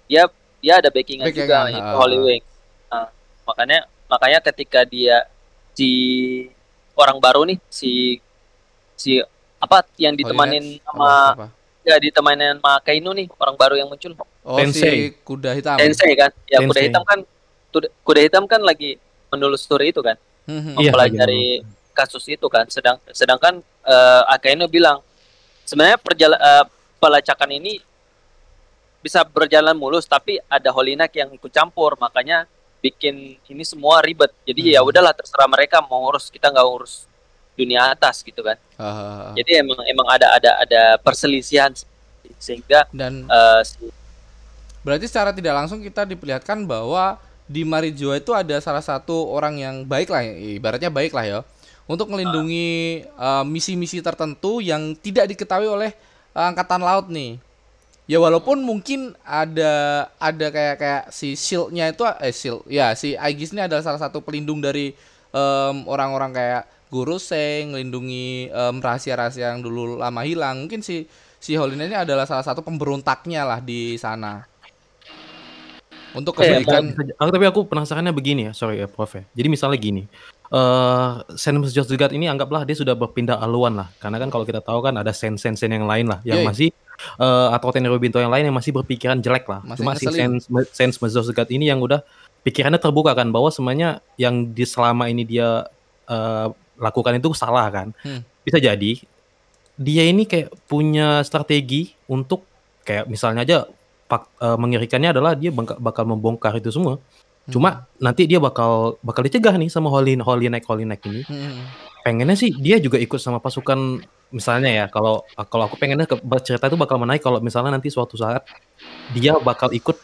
Speaker 2: dia dia ada backingan juga
Speaker 1: Backingan,
Speaker 2: yaitu
Speaker 1: ah.
Speaker 2: Holy Wing. Nah, makanya makanya ketika dia si orang baru nih si si apa yang
Speaker 1: Holy
Speaker 2: ditemanin
Speaker 1: Knights,
Speaker 2: sama
Speaker 1: apa?
Speaker 2: Ya ditemanin sama Kainu nih orang baru yang muncul
Speaker 1: Oh
Speaker 5: Tensei.
Speaker 1: si kuda hitam.
Speaker 2: Tensei kan ya kuda
Speaker 5: Tensei.
Speaker 2: hitam kan kuda, kuda hitam kan lagi menelusuri itu kan
Speaker 1: Hmm, hmm.
Speaker 5: Iya,
Speaker 2: mempelajari kasus itu kan sedang sedangkan eh, Akainu bilang sebenarnya perjala- eh, pelacakan ini bisa berjalan mulus tapi ada Knight yang ikut campur makanya bikin ini semua ribet jadi ya
Speaker 1: Hmm.
Speaker 2: udahlah terserah mereka mau urus kita nggak urus dunia atas gitu kan.
Speaker 1: Ah,
Speaker 2: Jadi emang emang ada ada ada perselisihan sehingga
Speaker 1: dan
Speaker 2: si-
Speaker 1: berarti secara tidak langsung kita diperlihatkan bahwa di Marijo itu ada salah satu orang yang baik lah, ibaratnya baik lah ya, untuk melindungi eh, misi-misi tertentu yang tidak diketahui oleh eh, angkatan laut nih. Ya walaupun mungkin ada ada kayak kayak si shieldnya itu eh shield ya si Aegis ini adalah salah satu pelindung dari em, orang-orang kayak Guru Seng, melindungi em, rahasia-rahasia yang dulu lama hilang. Mungkin si si Holina ini adalah salah satu pemberontaknya lah di sana. Untuk kebaikan
Speaker 5: Ah, tapi aku penasarannya begini ya, sorry ya Prof ya. Jadi misalnya gini, eh Senmus Josgard ini anggaplah dia sudah berpindah aluan lah. Karena kan kalau kita tahu kan ada sen-sen-sen yang lain lah yang
Speaker 1: Yoi.
Speaker 5: masih eh atau Tenro Binto yang lain yang masih berpikiran jelek lah.
Speaker 1: Masih
Speaker 5: Cuma si
Speaker 1: ngeselin.
Speaker 5: Sen Senmus Josgard ini yang udah pikirannya terbuka kan bahwa semuanya yang di selama ini dia eh, lakukan itu salah kan.
Speaker 1: Hmm.
Speaker 5: Bisa jadi dia ini kayak punya strategi untuk kayak misalnya aja fak- eh, mengerikannya adalah dia bangka- bakal membongkar itu semua. Cuma nanti dia bakal bakal dicegah nih sama Holy Holy Knight Holy Knight ini.
Speaker 1: Hmm.
Speaker 5: Pengennya sih dia juga ikut sama pasukan misalnya ya kalau kalau aku pengennya ke, cerita itu bakal menaik kalau misalnya nanti suatu saat dia bakal ikut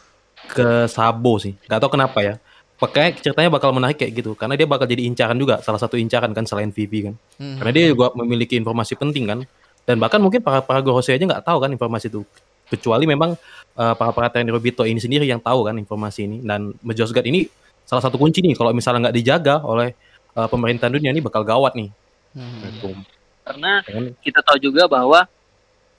Speaker 5: ke Sabo sih. Gak tau kenapa ya. Pokoknya ceritanya bakal menarik kayak gitu karena dia bakal jadi incaran juga salah satu incaran kan selain Vivi kan.
Speaker 1: Hmm.
Speaker 5: Karena dia juga memiliki informasi penting kan. Dan bahkan mungkin para para Gorose aja nggak tahu kan informasi itu. Kecuali memang eh, para para TNI Robito ini sendiri yang tahu kan informasi ini. Dan Mejosgard ini salah satu kunci nih kalau misalnya nggak dijaga oleh eh, pemerintahan dunia ini bakal gawat nih.
Speaker 1: Hmm.
Speaker 5: Gitu.
Speaker 2: karena
Speaker 5: Kan?
Speaker 2: kita tahu juga bahwa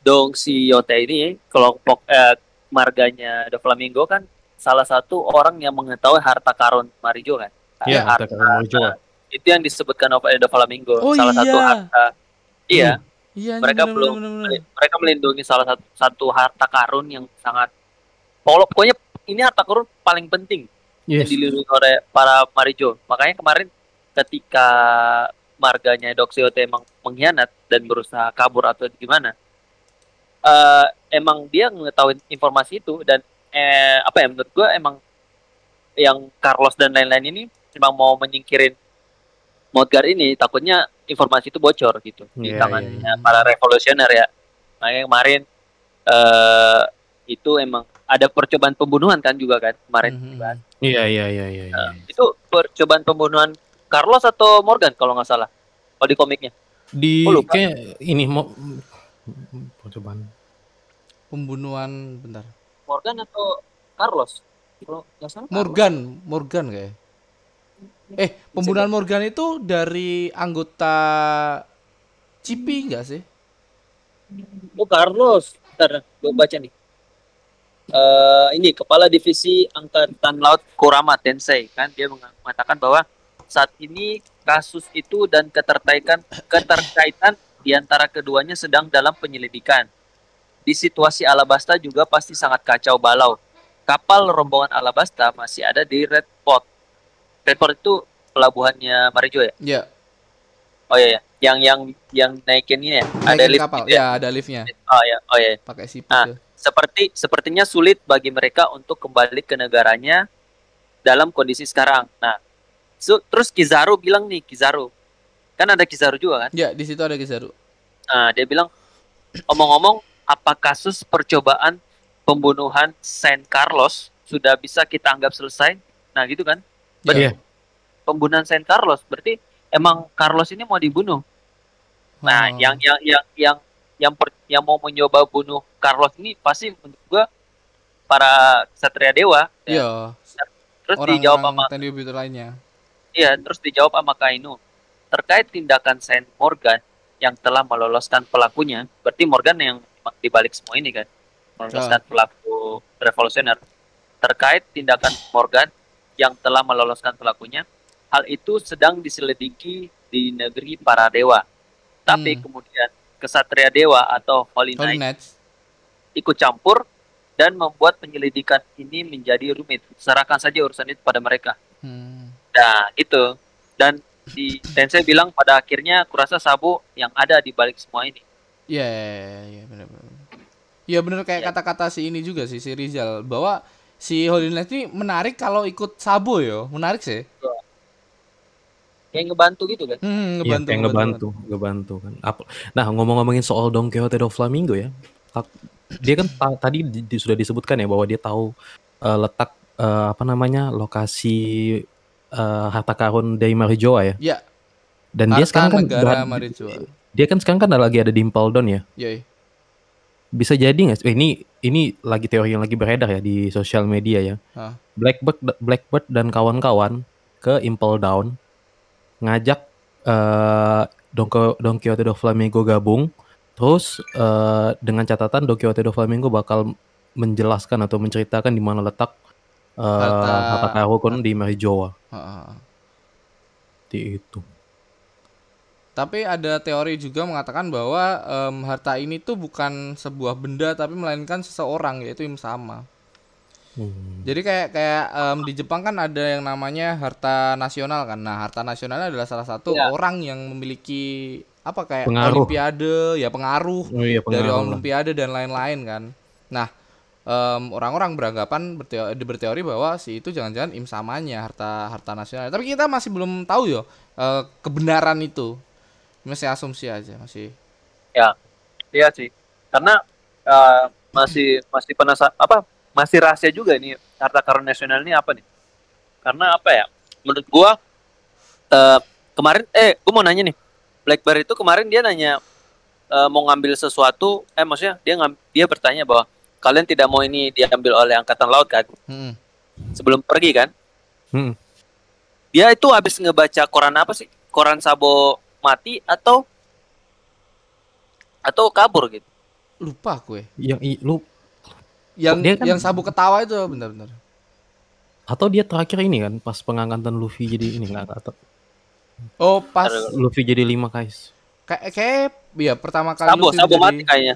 Speaker 2: Dong si Yote ini kelompok eh, marganya The Flamingo kan salah satu orang yang mengetahui harta karun Marijo kan.
Speaker 5: Iya,
Speaker 2: harta,
Speaker 5: harta karun Marijo.
Speaker 2: itu yang disebutkan oleh The Flamingo.
Speaker 1: Oh,
Speaker 2: salah satu
Speaker 1: iya.
Speaker 2: harta. Iya,
Speaker 1: Iya,
Speaker 2: mereka
Speaker 1: bener,
Speaker 2: belum
Speaker 1: bener, bener, bener.
Speaker 2: mereka melindungi salah satu satu harta karun yang sangat pokok- pokoknya ini harta karun paling penting yang
Speaker 5: Yes.
Speaker 2: dilindungi oleh para Marijo. Makanya kemarin ketika marganya Doxiote emang mengkhianat dan berusaha kabur atau gimana, eh emang dia mengetahui informasi itu dan eh, apa ya menurut gua emang yang Carlos dan lain-lain ini emang mau menyingkirin Modgar ini takutnya informasi itu bocor gitu di
Speaker 5: Iya,
Speaker 2: tangannya para revolusioner ya. Makanya kemarin eh itu emang ada percobaan pembunuhan kan juga kan kemarin
Speaker 1: Mhm.
Speaker 5: Iya iya iya iya. iya.
Speaker 2: Itu percobaan pembunuhan Carlos atau Morgan kalau nggak salah. Kalau di komiknya.
Speaker 5: Di
Speaker 2: Oh, lupa.
Speaker 5: kayak ini mau percobaan.
Speaker 1: Pembunuhan bentar.
Speaker 2: Morgan atau Carlos? Kalau nggak salah.
Speaker 1: Morgan, Morgan kayak. Eh, pembunuhan Morgan itu dari anggota Cipi enggak sih?
Speaker 2: Oh Carlos. Ntar, gue baca nih. Eh ini kepala divisi angkatan laut Kurama Tensei kan dia mengatakan bahwa saat ini kasus itu dan keterkaitan keterkaitan di antara keduanya sedang dalam penyelidikan. Di situasi Alabasta juga pasti sangat kacau balau. Kapal rombongan Alabasta masih ada di Red Port. Red Port itu pelabuhannya Marijo ya?
Speaker 1: Iya,
Speaker 2: Oh iya, ya. yang yang yang naikin ini ya? Ada
Speaker 1: naikin
Speaker 2: lift
Speaker 1: kapal.
Speaker 2: gitu ya?
Speaker 1: Ya, ada liftnya.
Speaker 2: Oh ya, oh ya.
Speaker 1: Pakai siput
Speaker 2: Ah.
Speaker 1: tuh.
Speaker 2: seperti sepertinya sulit bagi mereka untuk kembali ke negaranya dalam kondisi sekarang. Nah, so- terus Kizaru bilang nih Kizaru, kan ada Kizaru juga kan?
Speaker 1: Ya, di situ ada Kizaru.
Speaker 2: Nah, dia bilang, omong-omong, apa kasus percobaan pembunuhan Saint Carlos sudah bisa kita anggap selesai? Nah, gitu kan? Berarti
Speaker 5: Iya.
Speaker 2: pembunuhan Saint Carlos berarti emang Carlos ini mau dibunuh. Nah,
Speaker 1: Oh.
Speaker 2: yang yang yang yang yang per- yang mau mencoba bunuh Carlos ini pasti menurut gua para Satria Dewa. ya.
Speaker 1: Iya,
Speaker 2: Terus dijawab sama
Speaker 1: orang-orang Tenryu Bito lainnya.
Speaker 2: iya, terus dijawab sama Kainu terkait tindakan Saint Morgan yang telah meloloskan pelakunya. Berarti Morgan yang di balik semua ini kan, meloloskan pelaku revolusioner. Terkait tindakan Morgan yang telah meloloskan pelakunya, hal itu sedang diselidiki di negeri para dewa. Tapi
Speaker 1: Hmm.
Speaker 2: kemudian kesatria dewa atau Holy
Speaker 1: Holy
Speaker 2: Knight ikut campur dan membuat penyelidikan ini menjadi rumit. Serahkan saja urusan itu pada mereka.
Speaker 1: Hmm.
Speaker 2: Nah, itu. Dan di Tensei bilang pada akhirnya kurasa Sabo yang ada di balik semua ini.
Speaker 1: Iya, iya, iya, benar benar. Iya benar kayak
Speaker 2: Iya.
Speaker 1: kata-kata si ini juga sih si Rizal bahwa si Holy Knight ini menarik kalau ikut Sabo yo, menarik sih.
Speaker 2: kayak ngebantu gitu kan
Speaker 1: Hmm,
Speaker 5: Iya,
Speaker 1: ngebantu,
Speaker 5: kayak ngebantu, ngebantu kan. Ap- Nah, ngomong-ngomongin soal Don Quixote do Flamingo ya, dia kan ta- tadi di- di- sudah disebutkan ya bahwa dia tahu eh, letak eh, apa namanya lokasi eh, harta karun dari Marijoa ya.
Speaker 1: Ya,
Speaker 5: Dan dia
Speaker 1: harta
Speaker 5: sekarang kan
Speaker 1: negara Marijoa.
Speaker 5: Dia kan sekarang kan lagi ada di Impel Down ya.
Speaker 1: Yoi.
Speaker 5: Bisa jadi nggak? Eh, ini ini lagi teori yang lagi beredar ya di sosial media ya.
Speaker 1: Hah.
Speaker 5: Blackbird Blackbird dan kawan-kawan ke Impel Down ngajak eh Don, Don Quixote do Flamingo gabung terus eh, dengan catatan Don Quixote do Flamingo bakal menjelaskan atau menceritakan di mana letak eh,
Speaker 1: Harta-
Speaker 5: karun di Marijoa.
Speaker 1: Heeh.
Speaker 5: Seperti itu.
Speaker 1: Tapi ada teori juga mengatakan bahwa em, harta ini tuh bukan sebuah benda tapi melainkan seseorang yaitu Im Sama.
Speaker 5: Hmm.
Speaker 1: Jadi kayak kayak em, di Jepang kan ada yang namanya harta nasional kan. Nah, harta nasional adalah salah satu
Speaker 2: Ya.
Speaker 1: orang yang memiliki apa kayak
Speaker 5: Pengaruh.
Speaker 1: olimpiade, ya pengaruh
Speaker 5: Oh iya
Speaker 1: dari
Speaker 5: pengaruh lah.
Speaker 1: olimpiade dan lain-lain kan. Nah, em, orang-orang beranggapan berteori, berteori bahwa si itu jangan-jangan im samanya harta harta nasional. Tapi kita masih belum tahu yo eh, kebenaran itu. Masih asumsi aja, masih.
Speaker 2: iya sih. Karena eh, masih masih penasaran apa masih rahasia juga ini harta karun nasional ini apa nih? Karena apa ya? Menurut gua eh, kemarin eh gua mau nanya nih. Blackberry itu kemarin dia nanya eh, mau ngambil sesuatu eh maksudnya dia ngam, dia bertanya bahwa kalian tidak mau ini diambil oleh angkatan laut kan?
Speaker 1: Mm-mm.
Speaker 2: sebelum pergi kan?
Speaker 5: Hmm.
Speaker 2: dia itu habis ngebaca koran apa sih? Koran Sabo mati atau atau kabur gitu
Speaker 1: Lupa gue.
Speaker 5: Yang i- lu
Speaker 1: Yang
Speaker 5: Dia kan-
Speaker 1: yang sabu ketawa itu bentar-bentar.
Speaker 5: atau dia terakhir ini kan pas pengangkatan Luffy jadi ini nggak atau
Speaker 1: Oh, pas.
Speaker 5: Luffy jadi lima guys.
Speaker 1: kayak kayak ya pertama kali
Speaker 2: Sabo
Speaker 1: Luffy
Speaker 2: Sabo
Speaker 1: menjadi-
Speaker 2: mati kayaknya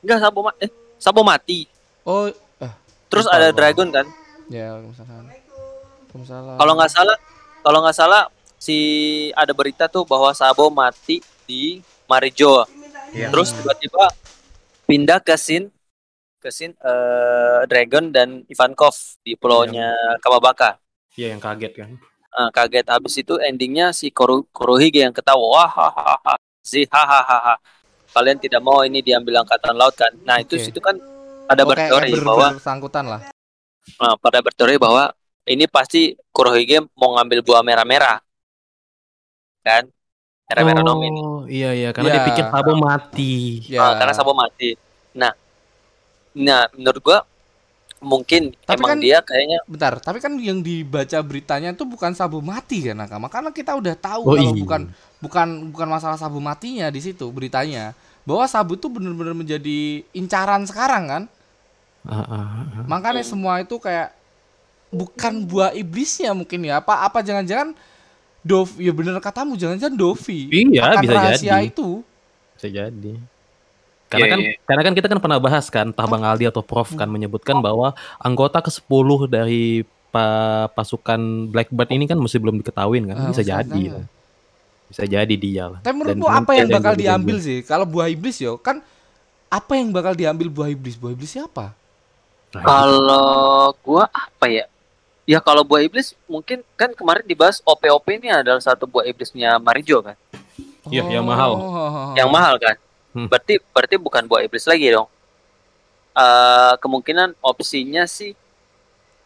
Speaker 2: enggak Sabo mati eh Sabo mati
Speaker 1: Oh, eh,
Speaker 2: terus
Speaker 1: Lupa
Speaker 2: ada dragon kan
Speaker 1: ya misalkan. Waalaikumsalam.
Speaker 2: kalau nggak salah kalau nggak salah si ada berita tuh bahwa Sabo mati di Marijoa
Speaker 5: Iya.
Speaker 2: terus tiba-tiba pindah ke scene ke scene eh, Dragon dan Ivankov di pulaunya Kamabaka
Speaker 5: Iya yang kaget kan.
Speaker 2: Eh, kaget habis itu endingnya si Koro Kurohige yang ketawa wah hahaha si hahaha kalian tidak mau ini diambil angkatan laut kan nah itu
Speaker 1: Oke.
Speaker 2: situ kan ada
Speaker 1: kayak-
Speaker 2: berteori
Speaker 1: ber-
Speaker 2: bahwa
Speaker 1: bersangkutan lah.
Speaker 2: eh, pada berteori bahwa ini pasti Kurohige mau ngambil buah merah-merah kan merah-merah
Speaker 5: oh,
Speaker 2: nomi ini
Speaker 5: iya iya karena dia
Speaker 1: Ya.
Speaker 5: pikir Sabo mati.
Speaker 1: Ya.
Speaker 2: Eh, karena Sabo mati nah nah menurut gua mungkin
Speaker 1: Tapi
Speaker 2: emang
Speaker 1: kan-
Speaker 2: dia kayaknya
Speaker 1: Bentar, tapi kan yang dibaca beritanya itu bukan sabu mati kan Nakama. Karena kita udah tahu
Speaker 5: Oh,
Speaker 1: kalau
Speaker 5: iya.
Speaker 1: bukan bukan bukan masalah sabu matinya di situ beritanya. Bahwa sabu itu benar-benar menjadi incaran sekarang kan.
Speaker 5: Ah, ah, ah.
Speaker 1: Makanya semua itu kayak bukan buah iblisnya mungkin ya. Apa apa jangan-jangan Dov ya bener katamu jangan-jangan Dovi.
Speaker 5: Iya,
Speaker 1: akan
Speaker 5: bisa
Speaker 1: rahasia
Speaker 5: jadi.
Speaker 1: itu.
Speaker 5: Bisa jadi. Karena
Speaker 2: Iya,
Speaker 5: kan
Speaker 2: iya.
Speaker 5: karena kan kita kan pernah bahas kan, entah Bang Aldi atau Prof kan menyebutkan bahwa anggota ke-10 dari pa- pasukan Blackbird ini kan masih belum diketahui kan.
Speaker 1: Ah,
Speaker 5: Bisa
Speaker 1: masih
Speaker 5: jadi. lah. Bisa jadi dia lah.
Speaker 1: Tapi menurutmu apa yang bakal diambil sih? Kalau buah iblis yo kan apa yang bakal diambil buah iblis? Buah iblis siapa?
Speaker 5: Nah,
Speaker 2: Kalau gua apa ya? Ya kalau buah iblis mungkin kan kemarin dibahas OP-OP ini adalah satu buah iblisnya Marijo kan.
Speaker 5: Iya, yang mahal.
Speaker 1: Oh.
Speaker 2: Yang mahal kan.
Speaker 5: Hmm.
Speaker 2: Berarti berarti bukan buah iblis lagi dong. Eh kemungkinan opsinya sih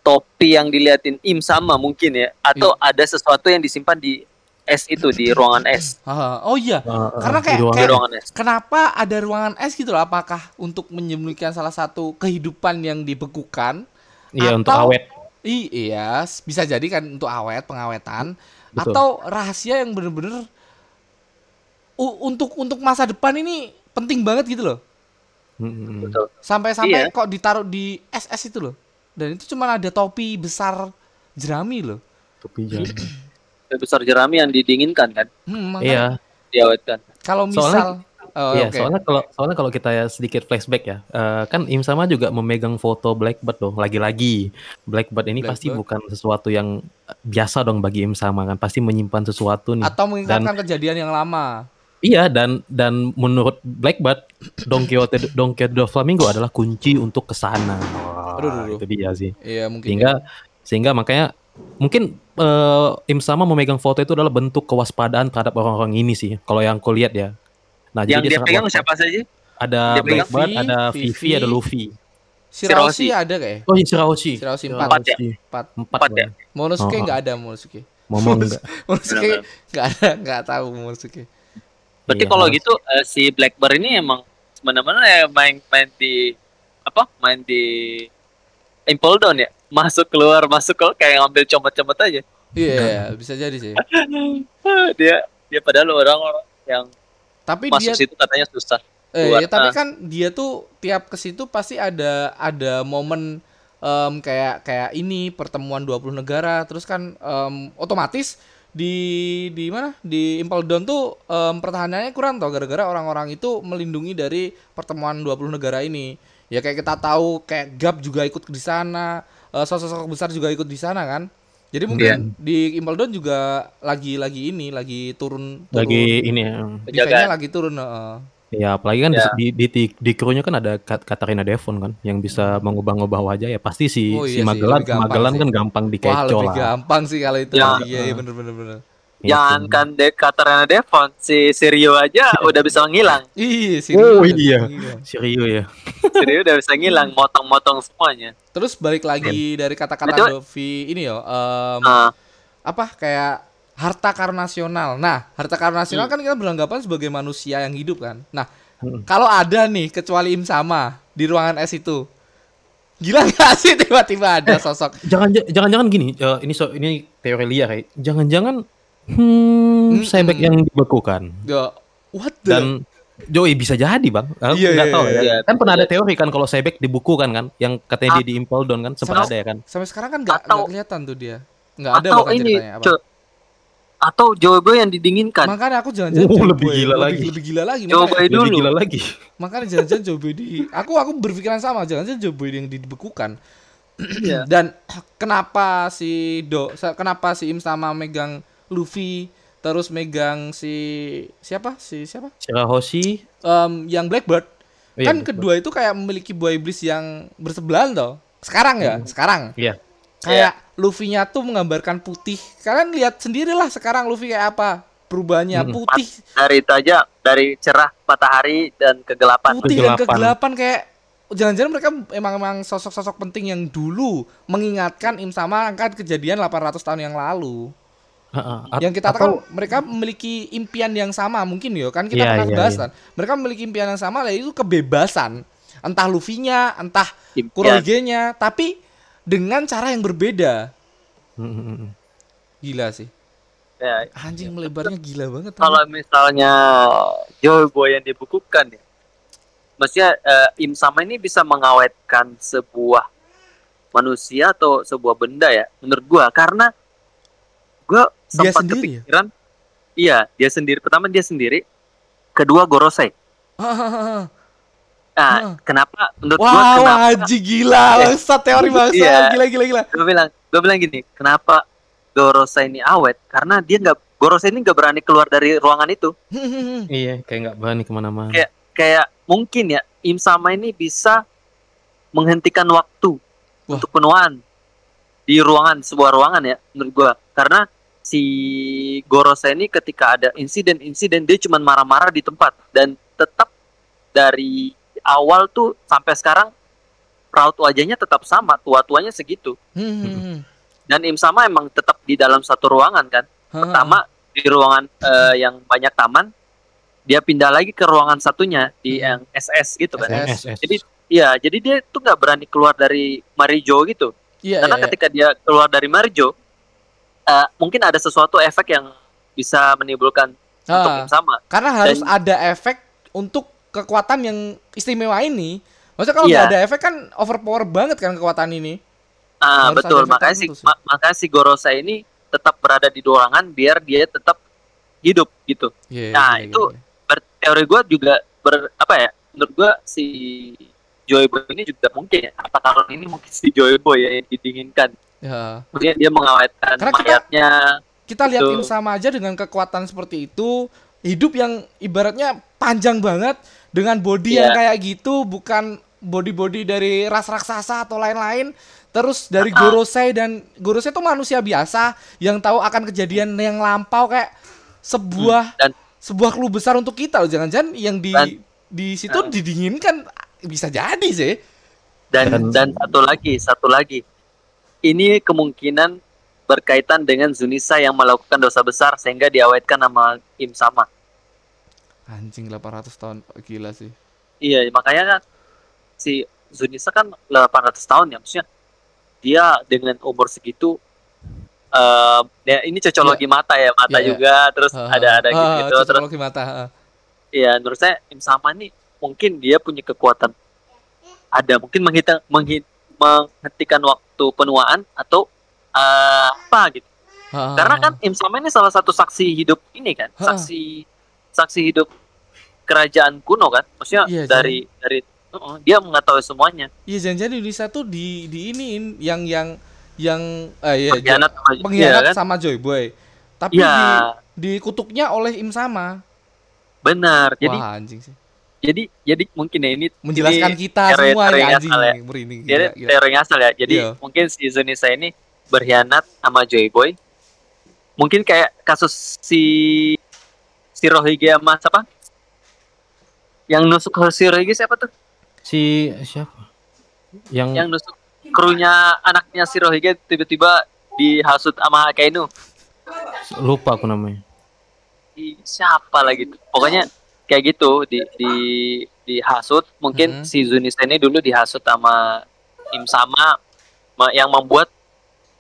Speaker 2: topi yang diliatin im sama mungkin ya atau
Speaker 1: Iya.
Speaker 2: ada sesuatu yang disimpan di es itu di ruangan es.
Speaker 1: Ah, oh iya,
Speaker 5: ah,
Speaker 1: Karena kayak-
Speaker 5: di ruangan-
Speaker 2: Di
Speaker 1: kayak-
Speaker 2: ruangan es.
Speaker 1: kenapa ada ruangan es gitu loh? Apakah untuk menyembunyikan salah satu kehidupan yang dibekukan?
Speaker 5: iya untuk
Speaker 1: atau-
Speaker 5: awet.
Speaker 1: I- iya, bisa jadi kan untuk awet, pengawetan,
Speaker 5: Betul.
Speaker 1: atau rahasia yang bener-bener untuk untuk masa depan ini penting banget gitu loh.
Speaker 5: Hmm, hmm, hmm.
Speaker 2: Betul.
Speaker 1: Sampai-sampai
Speaker 2: Iya.
Speaker 1: kok ditaruh di es-es itu loh. Dan itu cuma ada topi besar jerami loh.
Speaker 5: Topi.
Speaker 2: Lebih besar jerami yang didinginkan kan,
Speaker 1: Hmm,
Speaker 5: Iya,
Speaker 2: diawetkan.
Speaker 1: Kalau misal
Speaker 5: Soalnya-
Speaker 1: Oh,
Speaker 5: iya.
Speaker 1: oke.
Speaker 5: Soalnya kalau soalnya kalau kita ya sedikit flashback ya, eh, kan Im sama juga memegang foto Blackbird dong. Lagi-lagi Blackbird ini pasti
Speaker 1: Blackbird.
Speaker 5: bukan sesuatu yang biasa dong bagi Im sama kan. Pasti menyimpan sesuatu nih.
Speaker 1: atau mengingatkan kejadian yang lama.
Speaker 5: Iya dan dan menurut Blackbird Don Quixote Don Quixote do Flamingo adalah kunci untuk ke sana. Wah,
Speaker 1: Aduh, aduh,
Speaker 5: itu dia sih.
Speaker 1: Iya, mungkin.
Speaker 5: Sehingga sehingga makanya mungkin eh, Im sama memegang foto itu adalah bentuk kewaspadaan terhadap orang-orang ini sih. Kalau yang aku lihat ya. Nah,
Speaker 2: Yang dia
Speaker 5: sangat
Speaker 2: pegang
Speaker 5: waspada.
Speaker 2: siapa saja?
Speaker 5: Ada
Speaker 2: dia?
Speaker 5: Blackbird, ada Vivi,
Speaker 1: Vivi.
Speaker 5: ada Luffy.
Speaker 1: Shirahoshi ada kayak
Speaker 5: Oh, iya, Shirahoshi.
Speaker 1: Shirahoshi
Speaker 5: Shirahoshi.
Speaker 1: empat.
Speaker 2: Empat ya?
Speaker 1: empat
Speaker 5: Empat,
Speaker 2: Empat ya?
Speaker 5: Bang.
Speaker 1: Monosuke
Speaker 5: Oh, oh.
Speaker 1: nggak ada Monosuke
Speaker 5: Momon enggak.
Speaker 1: Monosuke (laughs)
Speaker 2: Benar-benar.
Speaker 1: nggak ada nggak tahu Monosuke
Speaker 2: Berarti
Speaker 5: Iya,
Speaker 2: kalau
Speaker 5: harus.
Speaker 2: gitu eh, si Blackbird ini emang mana-mana ya main main di apa? Main di Impel Down ya? Masuk keluar masuk keluar kayak ngambil comot-comot aja.
Speaker 1: iya (laughs) bisa jadi sih
Speaker 2: dia dia padahal orang-orang yang
Speaker 1: tapi
Speaker 2: masuk
Speaker 1: dia
Speaker 2: situ katanya susah.
Speaker 1: Eh,
Speaker 2: Buat,
Speaker 1: ya, tapi
Speaker 2: ah.
Speaker 1: kan dia tuh tiap ke situ pasti ada ada momen em, kayak kayak ini pertemuan 20 negara terus kan em, otomatis di di mana di Impel Down tuh em, pertahanannya kurang toh gara-gara orang-orang itu melindungi dari pertemuan 20 negara ini. Ya kayak kita tahu kayak Gap juga ikut di sana, eh, sosok-sosok besar juga ikut di sana kan. Jadi mungkin di Impel Down juga lagi lagi ini lagi turun, turun
Speaker 5: Lagi ini ya.
Speaker 1: defense-nya lagi turun heeh.
Speaker 5: Ya, apalagi kan
Speaker 2: Ya.
Speaker 5: di, di, di, di krunya kan ada Kat- Katarina Devon kan yang bisa mengubah-ubah wajah ya pasti si
Speaker 1: Oh,
Speaker 5: si
Speaker 1: iya lebih gampang
Speaker 5: Magellan
Speaker 1: sih.
Speaker 5: kan gampang
Speaker 1: Wah
Speaker 5: dikecoh
Speaker 1: lebih
Speaker 5: lah.
Speaker 1: gampang sih kalau itu.
Speaker 2: Ya.
Speaker 1: Iya iya bener bener bener.
Speaker 5: Itu.
Speaker 2: Jangan kan de Katarina Devon, si Sirio aja (laughs) udah bisa ngilang.
Speaker 1: Iya sih.
Speaker 5: Oh, iya. Si Rio ya. (laughs)
Speaker 2: Sirio udah bisa ngilang, motong-motong semuanya.
Speaker 1: Terus balik lagi dari kata-kata. Dovi ini yo, em,
Speaker 2: Nah,
Speaker 1: apa kayak harta karun nasional. Nah, harta karun nasional kan kita beranggapan sebagai manusia yang hidup kan. Nah,
Speaker 5: Hmm.
Speaker 1: kalau ada nih kecuali Im sama di ruangan S itu, gila gak sih tiba-tiba ada sosok
Speaker 5: Jangan jangan-jangan gini, eh, ini so, ini teori liar ya. Jangan-jangan hmm. Sebek yang dibekukan.
Speaker 1: the what the
Speaker 5: Dan Joey bisa jadi bang, Aku
Speaker 1: Iya,
Speaker 5: nggak
Speaker 1: iya,
Speaker 5: tahu
Speaker 1: iya.
Speaker 5: ya. Kan pernah ada teori kan kalau Sebek dibukukan kan, yang katanya dia di Impel Down kan sempat ada ya kan.
Speaker 1: sampai sekarang kan nggak kelihatan tuh dia. Nggak ada
Speaker 2: atau
Speaker 1: bahkan
Speaker 2: ini,
Speaker 1: ceritanya apa.
Speaker 2: Atau Joe yang didinginkan.
Speaker 1: Makanya aku jangan-jangan
Speaker 5: Oh, lebih gila
Speaker 1: lebih,
Speaker 5: lagi.
Speaker 1: Lebih gila lagi. Makanya-
Speaker 2: Boy
Speaker 5: Lebih
Speaker 2: dulu.
Speaker 5: gila lagi.
Speaker 1: Makanya jangan-jangan Joe Boy di aku aku berpikiran sama, jangan-jangan Joe Boy yang dibekukan.
Speaker 2: Iya.
Speaker 1: Dan (clears throat) kenapa si Do kenapa si Im sama megang Luffy terus megang si siapa? Si siapa?
Speaker 5: Shirahoshi,
Speaker 1: Em, yang Blackbird.
Speaker 5: Oh, iya,
Speaker 1: kan
Speaker 5: Blackbird.
Speaker 1: kedua itu kayak memiliki buah iblis yang bersebelahan toh. Sekarang ya, sekarang.
Speaker 5: Iya.
Speaker 1: Kayak Luffy-nya tuh menggambarkan putih. Kalian lihat sendirilah sekarang Luffy kayak apa? Perubahannya
Speaker 5: Mm-mm.
Speaker 1: putih,
Speaker 2: Dari itu aja, dari cerah matahari dan kegelapan.
Speaker 1: putih dan
Speaker 5: Kegelapan.
Speaker 1: kegelapan kayak jangan-jangan mereka emang emang sosok-sosok penting yang dulu mengingatkan Im sama akan kejadian 800 tahun yang lalu. Yang kita tahu
Speaker 5: atau-
Speaker 1: mereka memiliki impian yang sama mungkin ya kan kita
Speaker 5: Iya,
Speaker 1: pernah
Speaker 5: iya,
Speaker 1: bahas
Speaker 5: iya.
Speaker 1: kan. Mereka memiliki impian yang sama yaitu kebebasan. Entah Luffy-nya, entah
Speaker 2: Impian.
Speaker 1: Kuroge-nya, tapi dengan cara yang berbeda.
Speaker 5: Mm, mm, mm.
Speaker 1: Gila sih.
Speaker 2: Ya,
Speaker 1: Anjing melebarnya gila banget.
Speaker 2: kalau misalnya Joe Boy yang dibukukan ya, maksudnya eh, Im sama ini bisa mengawetkan sebuah manusia atau sebuah benda ya, menurut gua karena gua
Speaker 1: Dia
Speaker 2: sempat
Speaker 1: sendiri ya?
Speaker 2: kepikiran, iya dia sendiri. Pertama dia sendiri, kedua Gorosei.
Speaker 1: Ah, (laughs)
Speaker 2: Nah,
Speaker 1: Ah.
Speaker 2: kenapa menurut gua
Speaker 1: Wah,
Speaker 2: kenapa
Speaker 1: wah, anjing gila, (laughs) bangsat teori bangsa,
Speaker 2: Iya.
Speaker 1: gila gila gila.
Speaker 2: gue bilang gue bilang gini kenapa Gorosei ini awet karena dia nggak Gorosei ini nggak berani keluar dari ruangan itu (laughs)
Speaker 5: Iya, kayak nggak berani ke mana-mana.
Speaker 2: Kayak- kayak mungkin ya Im sama ini bisa menghentikan waktu
Speaker 1: Wah.
Speaker 2: untuk penuaan di ruangan sebuah ruangan ya menurut gua karena si Gorosei ini ketika ada insiden-insiden dia cuma marah-marah di tempat dan tetap dari awal tuh sampai sekarang raut wajahnya tetap sama tua-tuanya segitu
Speaker 1: Hmm,
Speaker 2: dan Im sama emang tetap di dalam satu ruangan kan pertama di ruangan eh, yang banyak taman dia pindah lagi ke ruangan satunya di
Speaker 1: Hmm.
Speaker 2: yang SS gitu kan
Speaker 1: SS.
Speaker 5: SS.
Speaker 2: jadi iya jadi dia tuh nggak berani keluar dari Marijo gitu
Speaker 1: Iya,
Speaker 2: karena
Speaker 1: iya, iya.
Speaker 2: ketika dia keluar dari Marijo eh, mungkin ada sesuatu efek yang bisa menimbulkan untuk
Speaker 1: Ah,
Speaker 2: Im sama
Speaker 1: karena harus
Speaker 2: dan-
Speaker 1: ada efek untuk kekuatan yang istimewa ini. Maksudnya kalau
Speaker 2: Iya.
Speaker 1: nggak ada efek kan overpower banget kan kekuatan ini.
Speaker 2: ah
Speaker 1: Harus
Speaker 2: betul makanya si
Speaker 1: sih.
Speaker 2: ma- makanya si Gorosei ini tetap berada di ruangan biar dia tetap hidup gitu
Speaker 1: Iya,
Speaker 2: Nah,
Speaker 1: iya,
Speaker 2: itu-
Speaker 1: iya.
Speaker 2: ber- teori gue juga ber apa ya menurut gue si Joy Boy ini juga mungkin ya kata karun ini mungkin si Joy Boy ya yang didinginkan
Speaker 1: Ya.
Speaker 2: maksudnya dia mengawetkan
Speaker 1: Karena kita-
Speaker 2: mayatnya
Speaker 1: Kita lihat
Speaker 2: Betul.
Speaker 1: Im sama aja dengan kekuatan seperti itu, hidup yang ibaratnya panjang banget dengan body yang
Speaker 2: Iya.
Speaker 1: kayak gitu, bukan body-body dari ras raksasa atau lain-lain, Terus dari
Speaker 2: Ah.
Speaker 1: Gorosei dan Gorosei itu manusia biasa yang tahu akan kejadian yang lampau kayak sebuah
Speaker 2: dan
Speaker 1: sebuah clue besar untuk kita loh. Jangan-jangan yang di
Speaker 2: Dan-
Speaker 1: di situ
Speaker 2: Ah.
Speaker 1: didinginkan bisa jadi sih.
Speaker 2: dan
Speaker 5: Dan-
Speaker 2: dan satu lagi satu lagi ini kemungkinan berkaitan dengan Zunisa yang melakukan dosa besar sehingga diawetkan nama Im sama
Speaker 1: Anjing 800 tahun gila sih.
Speaker 2: iya makanya kan si Zunisa kan 800 tahun ya maksudnya dia dengan umur segitu eh ya ini cocologi mata ya mata
Speaker 1: Iya, iya.
Speaker 2: juga terus
Speaker 1: Ha, ha.
Speaker 2: ada ada
Speaker 1: Ha,
Speaker 2: gitu, gitu. terus
Speaker 1: cocokologi mata. ha.
Speaker 2: ya menurut saya Im sama nih mungkin dia punya kekuatan ada mungkin menghitung menghi- menghentikan waktu penuaan atau eh, apa gitu
Speaker 1: Ha,
Speaker 2: karena kan Im Sama ini salah satu saksi hidup ini kan
Speaker 1: Ha.
Speaker 2: saksi saksi hidup kerajaan kuno kan maksudnya
Speaker 1: Iya,
Speaker 2: dari dari uh-uh, dia mengetahui semuanya
Speaker 1: Iya jangan-jangan Indonesia tuh di di iniin yang yang yang eh iya
Speaker 2: pengkhianat sama-
Speaker 1: pengkhianat
Speaker 2: iya kan
Speaker 1: sama Joy Boy. Tapi
Speaker 2: Iya.
Speaker 1: di dikutuknya oleh Im sama.
Speaker 2: benar jadi
Speaker 1: Wah anjing sih.
Speaker 2: Jadi jadi mungkin ya ini
Speaker 1: Menjelaskan
Speaker 2: ini
Speaker 1: kita
Speaker 2: teori-
Speaker 1: semua
Speaker 2: teori
Speaker 1: ya anjing
Speaker 2: asal ya.
Speaker 1: merinding
Speaker 2: jadi
Speaker 1: gila, gila.
Speaker 2: teori asal ya jadi
Speaker 1: Iya.
Speaker 2: mungkin si Zunisa ini berkhianat sama Joy Boy mungkin kayak kasus si si Rohige sama siapa yang nusuk si Rohige siapa tuh
Speaker 5: Si siapa? Yang,
Speaker 2: yang nusuk krunya anaknya si Rohige tiba-tiba dihasut sama Akainu
Speaker 5: lupa aku namanya.
Speaker 2: Siapa lagi tuh pokoknya kayak gitu di di dihasut mungkin
Speaker 1: Mhm.
Speaker 2: si Zunisa ini dulu dihasut sama Im sama ma- yang membuat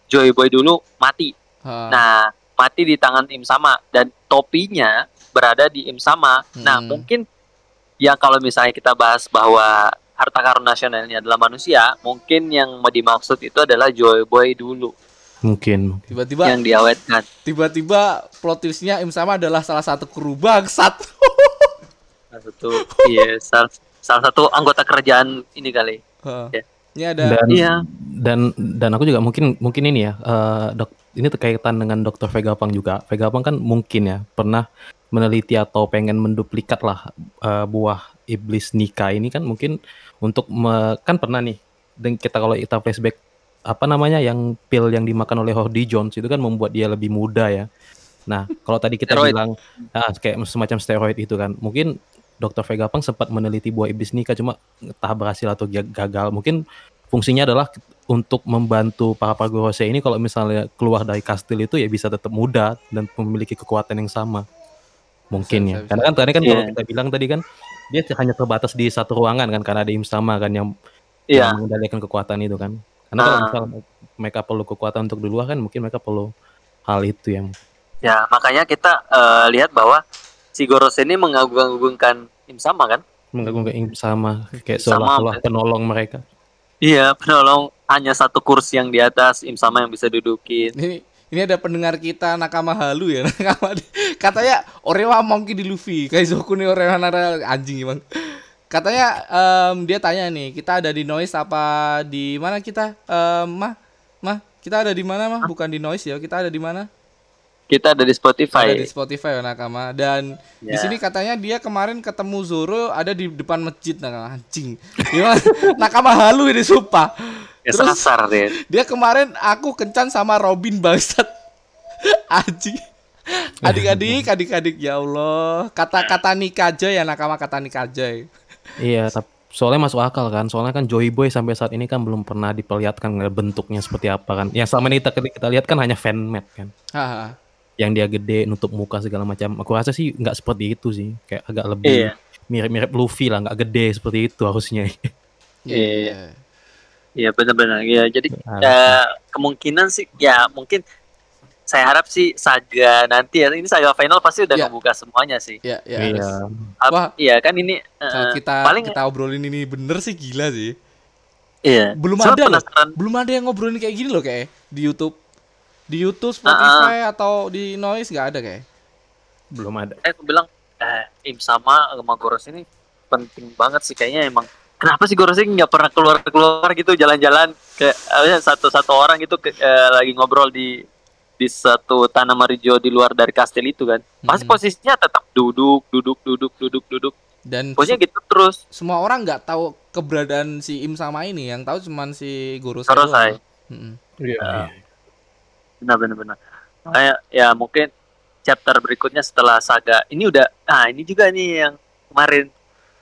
Speaker 2: Joy Boy dulu mati
Speaker 1: Ha.
Speaker 2: nah mati di tangan Im sama dan topinya berada di Im sama nah
Speaker 1: Mhm.
Speaker 2: mungkin ya kalau misalnya kita bahas bahwa harta karun nasional ini adalah manusia mungkin yang mau dimaksud itu adalah Joy Boy dulu
Speaker 5: Mungkin.
Speaker 1: tiba-tiba
Speaker 2: yang diawetkan
Speaker 1: tiba-tiba plot twistnya Im sama adalah salah satu kru bangsat.
Speaker 2: Salah satu iya salah, salah satu anggota kerajaan ini kali
Speaker 1: Ha.
Speaker 2: Ya.
Speaker 1: Ini ada
Speaker 5: Dan
Speaker 2: Iya.
Speaker 5: dan dan aku juga mungkin mungkin ini ya eh, dok ini terkaitan dengan Dr. Vega Pang juga. Vega Pang kan mungkin ya pernah meneliti atau pengen menduplikat lah eh, buah iblis nikah ini kan mungkin untuk me- kan pernah nih dan kita kalau kita flashback apa namanya yang pil yang dimakan oleh Hody Jones itu kan membuat dia lebih muda ya. Nah, kalau tadi kita
Speaker 2: Steroid.
Speaker 5: bilang ah, kayak semacam steroid itu kan, mungkin Dr. Vega Pang sempat meneliti buah iblis nikah cuma entah berhasil atau ga- gagal. Mungkin fungsinya adalah untuk membantu para Pagorose ini kalau misalnya keluar dari kastil itu ya bisa tetap muda dan memiliki kekuatan yang sama. Mungkin
Speaker 1: Bisa,
Speaker 5: ya.
Speaker 1: bisa,
Speaker 5: Karena kan tadi kan kalau
Speaker 2: Iya.
Speaker 5: kita bilang tadi kan dia hanya terbatas di satu ruangan kan karena ada Imsama kan yang,
Speaker 2: Iya.
Speaker 5: yang mengendalikan kekuatan itu kan. Karena kalau
Speaker 2: Ah.
Speaker 5: misal mereka perlu kekuatan untuk di luar kan mungkin mereka perlu hal itu yang
Speaker 2: Ya, makanya kita eh, lihat bahwa si Goros ini mengagung-agungkan Im sama kan?
Speaker 5: menggabungkan Imsama kayak
Speaker 2: Sama,
Speaker 5: seolah-olah penolong mereka.
Speaker 2: Iya, penolong hanya satu kursi yang di atas Im sama yang bisa dudukin.
Speaker 1: ini ini ada pendengar kita Nakama Halu ya (laughs) Nakama katanya Orewa mungkin di Luffy. Kaizoku nih Orewa nara anjing emang katanya em, dia tanya nih kita ada di noise apa di mana kita? Em, mah mah kita ada di mana mah? Bukan di noise ya kita ada di mana
Speaker 2: Kita ada di
Speaker 1: ada
Speaker 2: Spotify.
Speaker 1: di Spotify ya Nakama dan di
Speaker 2: Ya.
Speaker 1: sini katanya dia kemarin ketemu Zoro ada di depan masjid Nakama anjing gimana (laughs) Nakama Halu ini sumpah
Speaker 2: Ya,
Speaker 1: terus
Speaker 2: sasar deh.
Speaker 1: dia kemarin aku kencan sama Robin bangsat. (laughs) Anjing. Adik-adik, adik-adik ya Allah. Kata-kata nikah aja ya nakama kata nikah aja.
Speaker 5: Iya, tapi soalnya masuk akal kan. Soalnya kan Joy Boy sampai saat ini kan belum pernah diperlihatkan bentuknya seperti apa kan. Yang selama ini kita, kita lihat kan hanya fanmade kan.
Speaker 1: Haha.
Speaker 5: Yang dia gede, nutup muka segala macam. Aku rasa sih nggak seperti itu sih. Kayak agak lebih
Speaker 2: Iya.
Speaker 5: mirip-mirip Luffy lah, nggak gede seperti itu harusnya.
Speaker 2: Iya. Iya, benar-benar. Iya, jadi
Speaker 5: Harus.
Speaker 2: eh, kemungkinan sih ya mungkin saya harap sih saga nanti ya ini saga final pasti udah
Speaker 1: Iya.
Speaker 2: ngebuka semuanya sih.
Speaker 1: Ya, ya.
Speaker 5: Iya.
Speaker 1: harus.
Speaker 2: Ap-
Speaker 1: Wah.
Speaker 2: Iya kan ini eh,
Speaker 1: Kalau kita
Speaker 2: paling
Speaker 1: kita obrolin ini bener sih gila sih.
Speaker 2: iya.
Speaker 1: Belum
Speaker 2: Cuma
Speaker 1: ada loh. Belum ada yang ngobrolin kayak gini loh kayak di YouTube. Di YouTube, Spotify atau di Noise nggak ada kayak.
Speaker 5: Belum ada.
Speaker 2: eh aku bilang eh Im sama sama Goros ini penting banget sih kayaknya emang kenapa sih Goros ini nggak pernah keluar keluar gitu jalan-jalan ke eh, satu-satu orang gitu ke- eh, lagi ngobrol di di satu tanah marijo di luar dari kastil itu kan pasti
Speaker 1: Mhm.
Speaker 2: posisinya tetap duduk duduk duduk duduk duduk
Speaker 1: Dan se-
Speaker 2: gitu terus.
Speaker 1: semua orang nggak tahu keberadaan si Im sama ini, yang tahu cuman si Guru
Speaker 2: Gorosei.
Speaker 1: Mm-mm.
Speaker 5: Iya.
Speaker 2: Benar benar benar. Kayak ya mungkin chapter berikutnya setelah saga ini udah ah ini juga nih yang kemarin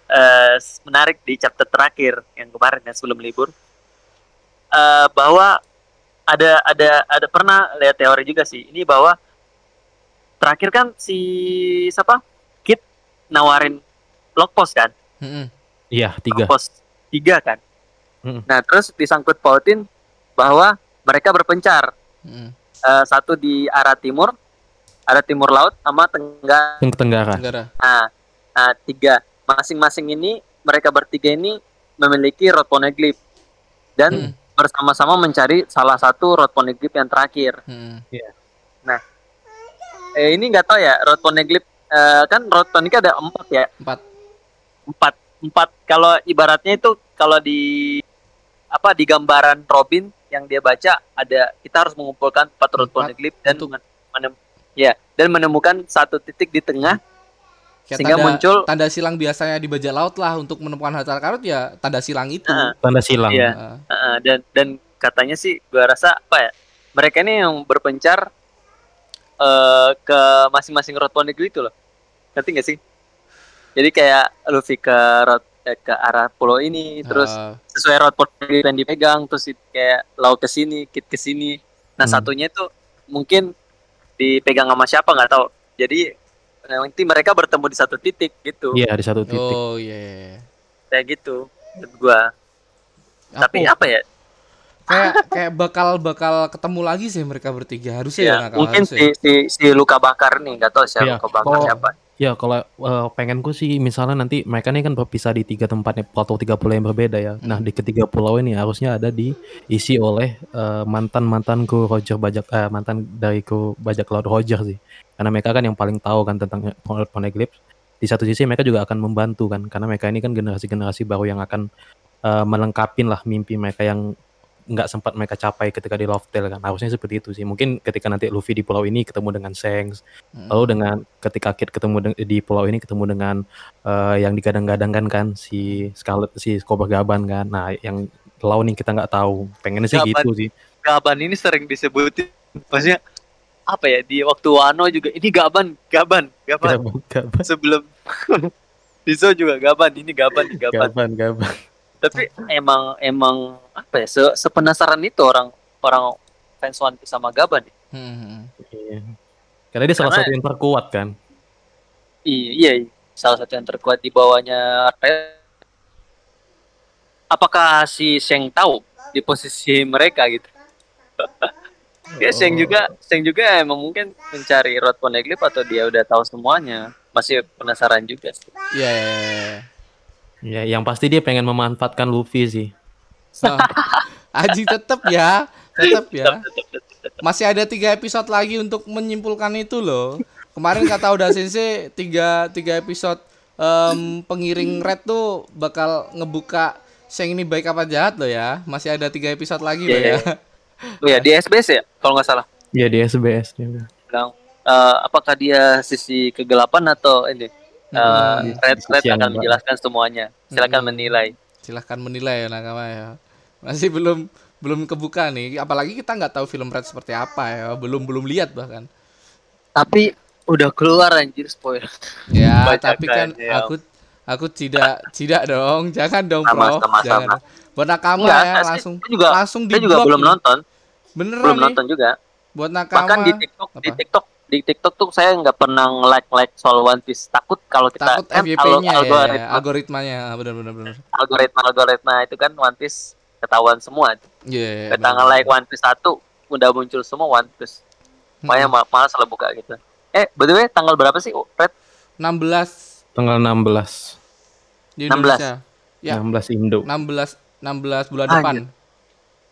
Speaker 2: eh, menarik di chapter terakhir yang kemarin ya sebelum libur Eh, bahwa ada ada ada pernah lihat teori juga sih ini bahwa terakhir kan si siapa Kit nawarin log post kan
Speaker 1: Mm-mm.
Speaker 5: Iya, tiga.
Speaker 2: log post tiga kan
Speaker 5: Mm-mm.
Speaker 2: nah terus disangkut pautin bahwa mereka berpencar
Speaker 1: Mm-mm.
Speaker 2: Eh, satu di arah timur, ada timur laut sama tenggara.
Speaker 5: Tenggara.
Speaker 1: Tenggara.
Speaker 2: Nah, nah, tiga masing-masing ini mereka bertiga ini memiliki rod poneglyph dan
Speaker 1: Mm.
Speaker 2: bersama-sama mencari salah satu rod poneglyph yang terakhir.
Speaker 1: Mm-mm.
Speaker 2: Eh, ini nggak tahu ya rod poneglyph eh, kan rod poneglyph ada empat ya,
Speaker 1: Empat.
Speaker 2: empat empat. Kalau ibaratnya itu kalau di apa di gambaran Robin yang dia baca ada kita harus mengumpulkan empat
Speaker 1: Empat
Speaker 2: poneglyph dan
Speaker 1: untuk-
Speaker 2: men- menem- ya dan menemukan satu titik di tengah
Speaker 1: Kayak
Speaker 2: Sehingga
Speaker 1: tanda,
Speaker 2: muncul-
Speaker 1: tanda silang biasanya di bajak laut lah untuk menemukan harta karut ya tanda silang itu.
Speaker 2: Heeh.
Speaker 5: Tanda silang.
Speaker 2: Iya.
Speaker 1: Heeh.
Speaker 2: Uh, dan dan katanya sih gua rasa apa ya mereka ini yang berpencar eh ke masing-masing road poneglyph itu loh ngerti gak sih jadi kayak Luffy ke road ke arah pulau ini terus
Speaker 1: Eh,
Speaker 2: sesuai road yang dipegang terus kayak laut ke sini kit ke sini nah
Speaker 5: Hmm.
Speaker 2: satunya itu mungkin dipegang sama siapa nggak tahu jadi nanti mereka bertemu di satu titik gitu
Speaker 5: Iya, di satu titik.
Speaker 1: oh iya. iya, iya.
Speaker 2: kayak gitu menurut gua tapi
Speaker 1: Aku-
Speaker 2: apa ya
Speaker 1: kayak kayak bakal bakal ketemu lagi sih mereka bertiga harusnya ya,
Speaker 2: ya, mungkin
Speaker 1: harusnya.
Speaker 2: si, si si luka bakar nih nggak tahu siapa
Speaker 5: Iya.
Speaker 2: luka bakar
Speaker 5: Oh.
Speaker 2: siapa
Speaker 5: Ya kalau eh, pengenku sih misalnya nanti mereka ini kan berpisah di tiga tempat nih, atau tiga pulau yang berbeda ya. Nah di ketiga pulau ini harusnya ada diisi oleh mantan mantan kru Roger bajak eh, mantan dari kru bajak laut Roger sih. Karena mereka kan yang paling tahu kan tentang Pon- Poneglyph. Di satu sisi mereka juga akan membantu kan, karena mereka ini kan generasi-generasi baru yang akan eh, melengkapin lah mimpi mereka yang nggak sempat mereka capai ketika di Loftel kan. Harusnya seperti itu sih. Mungkin ketika nanti Luffy di pulau ini ketemu dengan Shanks,
Speaker 1: Mm.
Speaker 5: Lalu dengan ketika Kid ketemu deng- di pulau ini ketemu dengan eh, yang digadang-gadangkan kan si Scarlet si Cobra Gaban kan. Nah, yang lawan nih kita nggak tahu. Pengennya sih
Speaker 2: Gaban.
Speaker 5: gitu sih.
Speaker 2: Gaban ini sering disebutin maksudnya apa ya di waktu Wano juga ini Gaban Gaban Gaban
Speaker 5: Gaban, Gaban,
Speaker 2: sebelum (laughs) Dizo juga Gaban ini Gaban Gaban
Speaker 5: Gaban, Gaban.
Speaker 2: Tapi emang emang apa ya se sepenasaran itu orang orang fans One Piece sama Gaban ya?
Speaker 1: Hmm.
Speaker 5: Iya. Karena dia salah
Speaker 2: Karena-
Speaker 5: satu yang terkuat kan.
Speaker 2: iya iya iya. salah satu yang terkuat di bawahnya apakah si Sheng tahu di posisi mereka gitu (laughs) ya Sheng juga Sheng juga emang mungkin mencari Rod Poneglyph atau dia udah tahu semuanya masih penasaran juga sih
Speaker 1: Iya. iya, iya, iya.
Speaker 5: Ya, yang pasti dia pengen memanfaatkan Luffy sih.
Speaker 1: Oh. (laughs) Aji tetep ya, tetep ya. Masih ada tiga episode lagi untuk menyimpulkan itu loh. Kemarin kata udah Sensei tiga tiga episode em, pengiring red tuh bakal ngebuka Sheng ini baik apa jahat loh ya. Masih ada tiga episode lagi loh
Speaker 2: Iya,
Speaker 1: ya.
Speaker 2: oh ya di SBS ya kalau nggak salah
Speaker 5: Iya di SBS dia.
Speaker 2: bilang eh, apakah dia sisi kegelapan atau ini eh,
Speaker 1: Hmm.
Speaker 2: Red
Speaker 5: Sisi
Speaker 2: Red akan menjelaskan semuanya silakan
Speaker 1: Hmm.
Speaker 2: menilai
Speaker 1: Silahkan menilai ya nakama ya. Masih belum belum kebuka nih. Apalagi kita nggak tahu film red seperti apa ya. Belum belum lihat bahkan.
Speaker 2: tapi udah keluar anjir spoiler
Speaker 1: Ya, (laughs)
Speaker 2: Bacakan,
Speaker 1: tapi kan
Speaker 2: ya.
Speaker 1: aku aku tidak tidak dong. (laughs) Jangan dong,
Speaker 2: Sama,
Speaker 1: Bro.
Speaker 2: sama,
Speaker 1: Jangan.
Speaker 2: sama.
Speaker 1: Buat nakama
Speaker 2: Enggak,
Speaker 1: ya
Speaker 2: saya-
Speaker 1: langsung
Speaker 2: saya juga
Speaker 1: langsung di
Speaker 2: saya juga belum nonton
Speaker 1: Beneran
Speaker 2: belum
Speaker 1: nih.
Speaker 2: nonton juga
Speaker 1: Buat nakama.
Speaker 2: bahkan di TikTok di
Speaker 1: Apa?
Speaker 2: TikTok di TikTok tuh saya nggak pernah like like soal One Piece takut kalau kita
Speaker 1: takut
Speaker 2: kan
Speaker 1: FYP-nya
Speaker 2: algo-
Speaker 1: ya,
Speaker 2: algoritma,
Speaker 1: algoritmanya benar benar benar.
Speaker 2: algoritma algoritma itu kan One Piece ketahuan semua
Speaker 1: Iya.
Speaker 2: kita nge like One Piece satu udah muncul semua One Piece
Speaker 1: Hmm.
Speaker 2: makanya ma- malas lah buka gitu eh by the way tanggal berapa sih Red
Speaker 1: 16
Speaker 5: Tanggal 16.
Speaker 1: di
Speaker 2: 16.
Speaker 1: Indonesia. Ya.
Speaker 5: 16 Indo.
Speaker 1: 16 16 bulan
Speaker 2: Anjir.
Speaker 1: depan.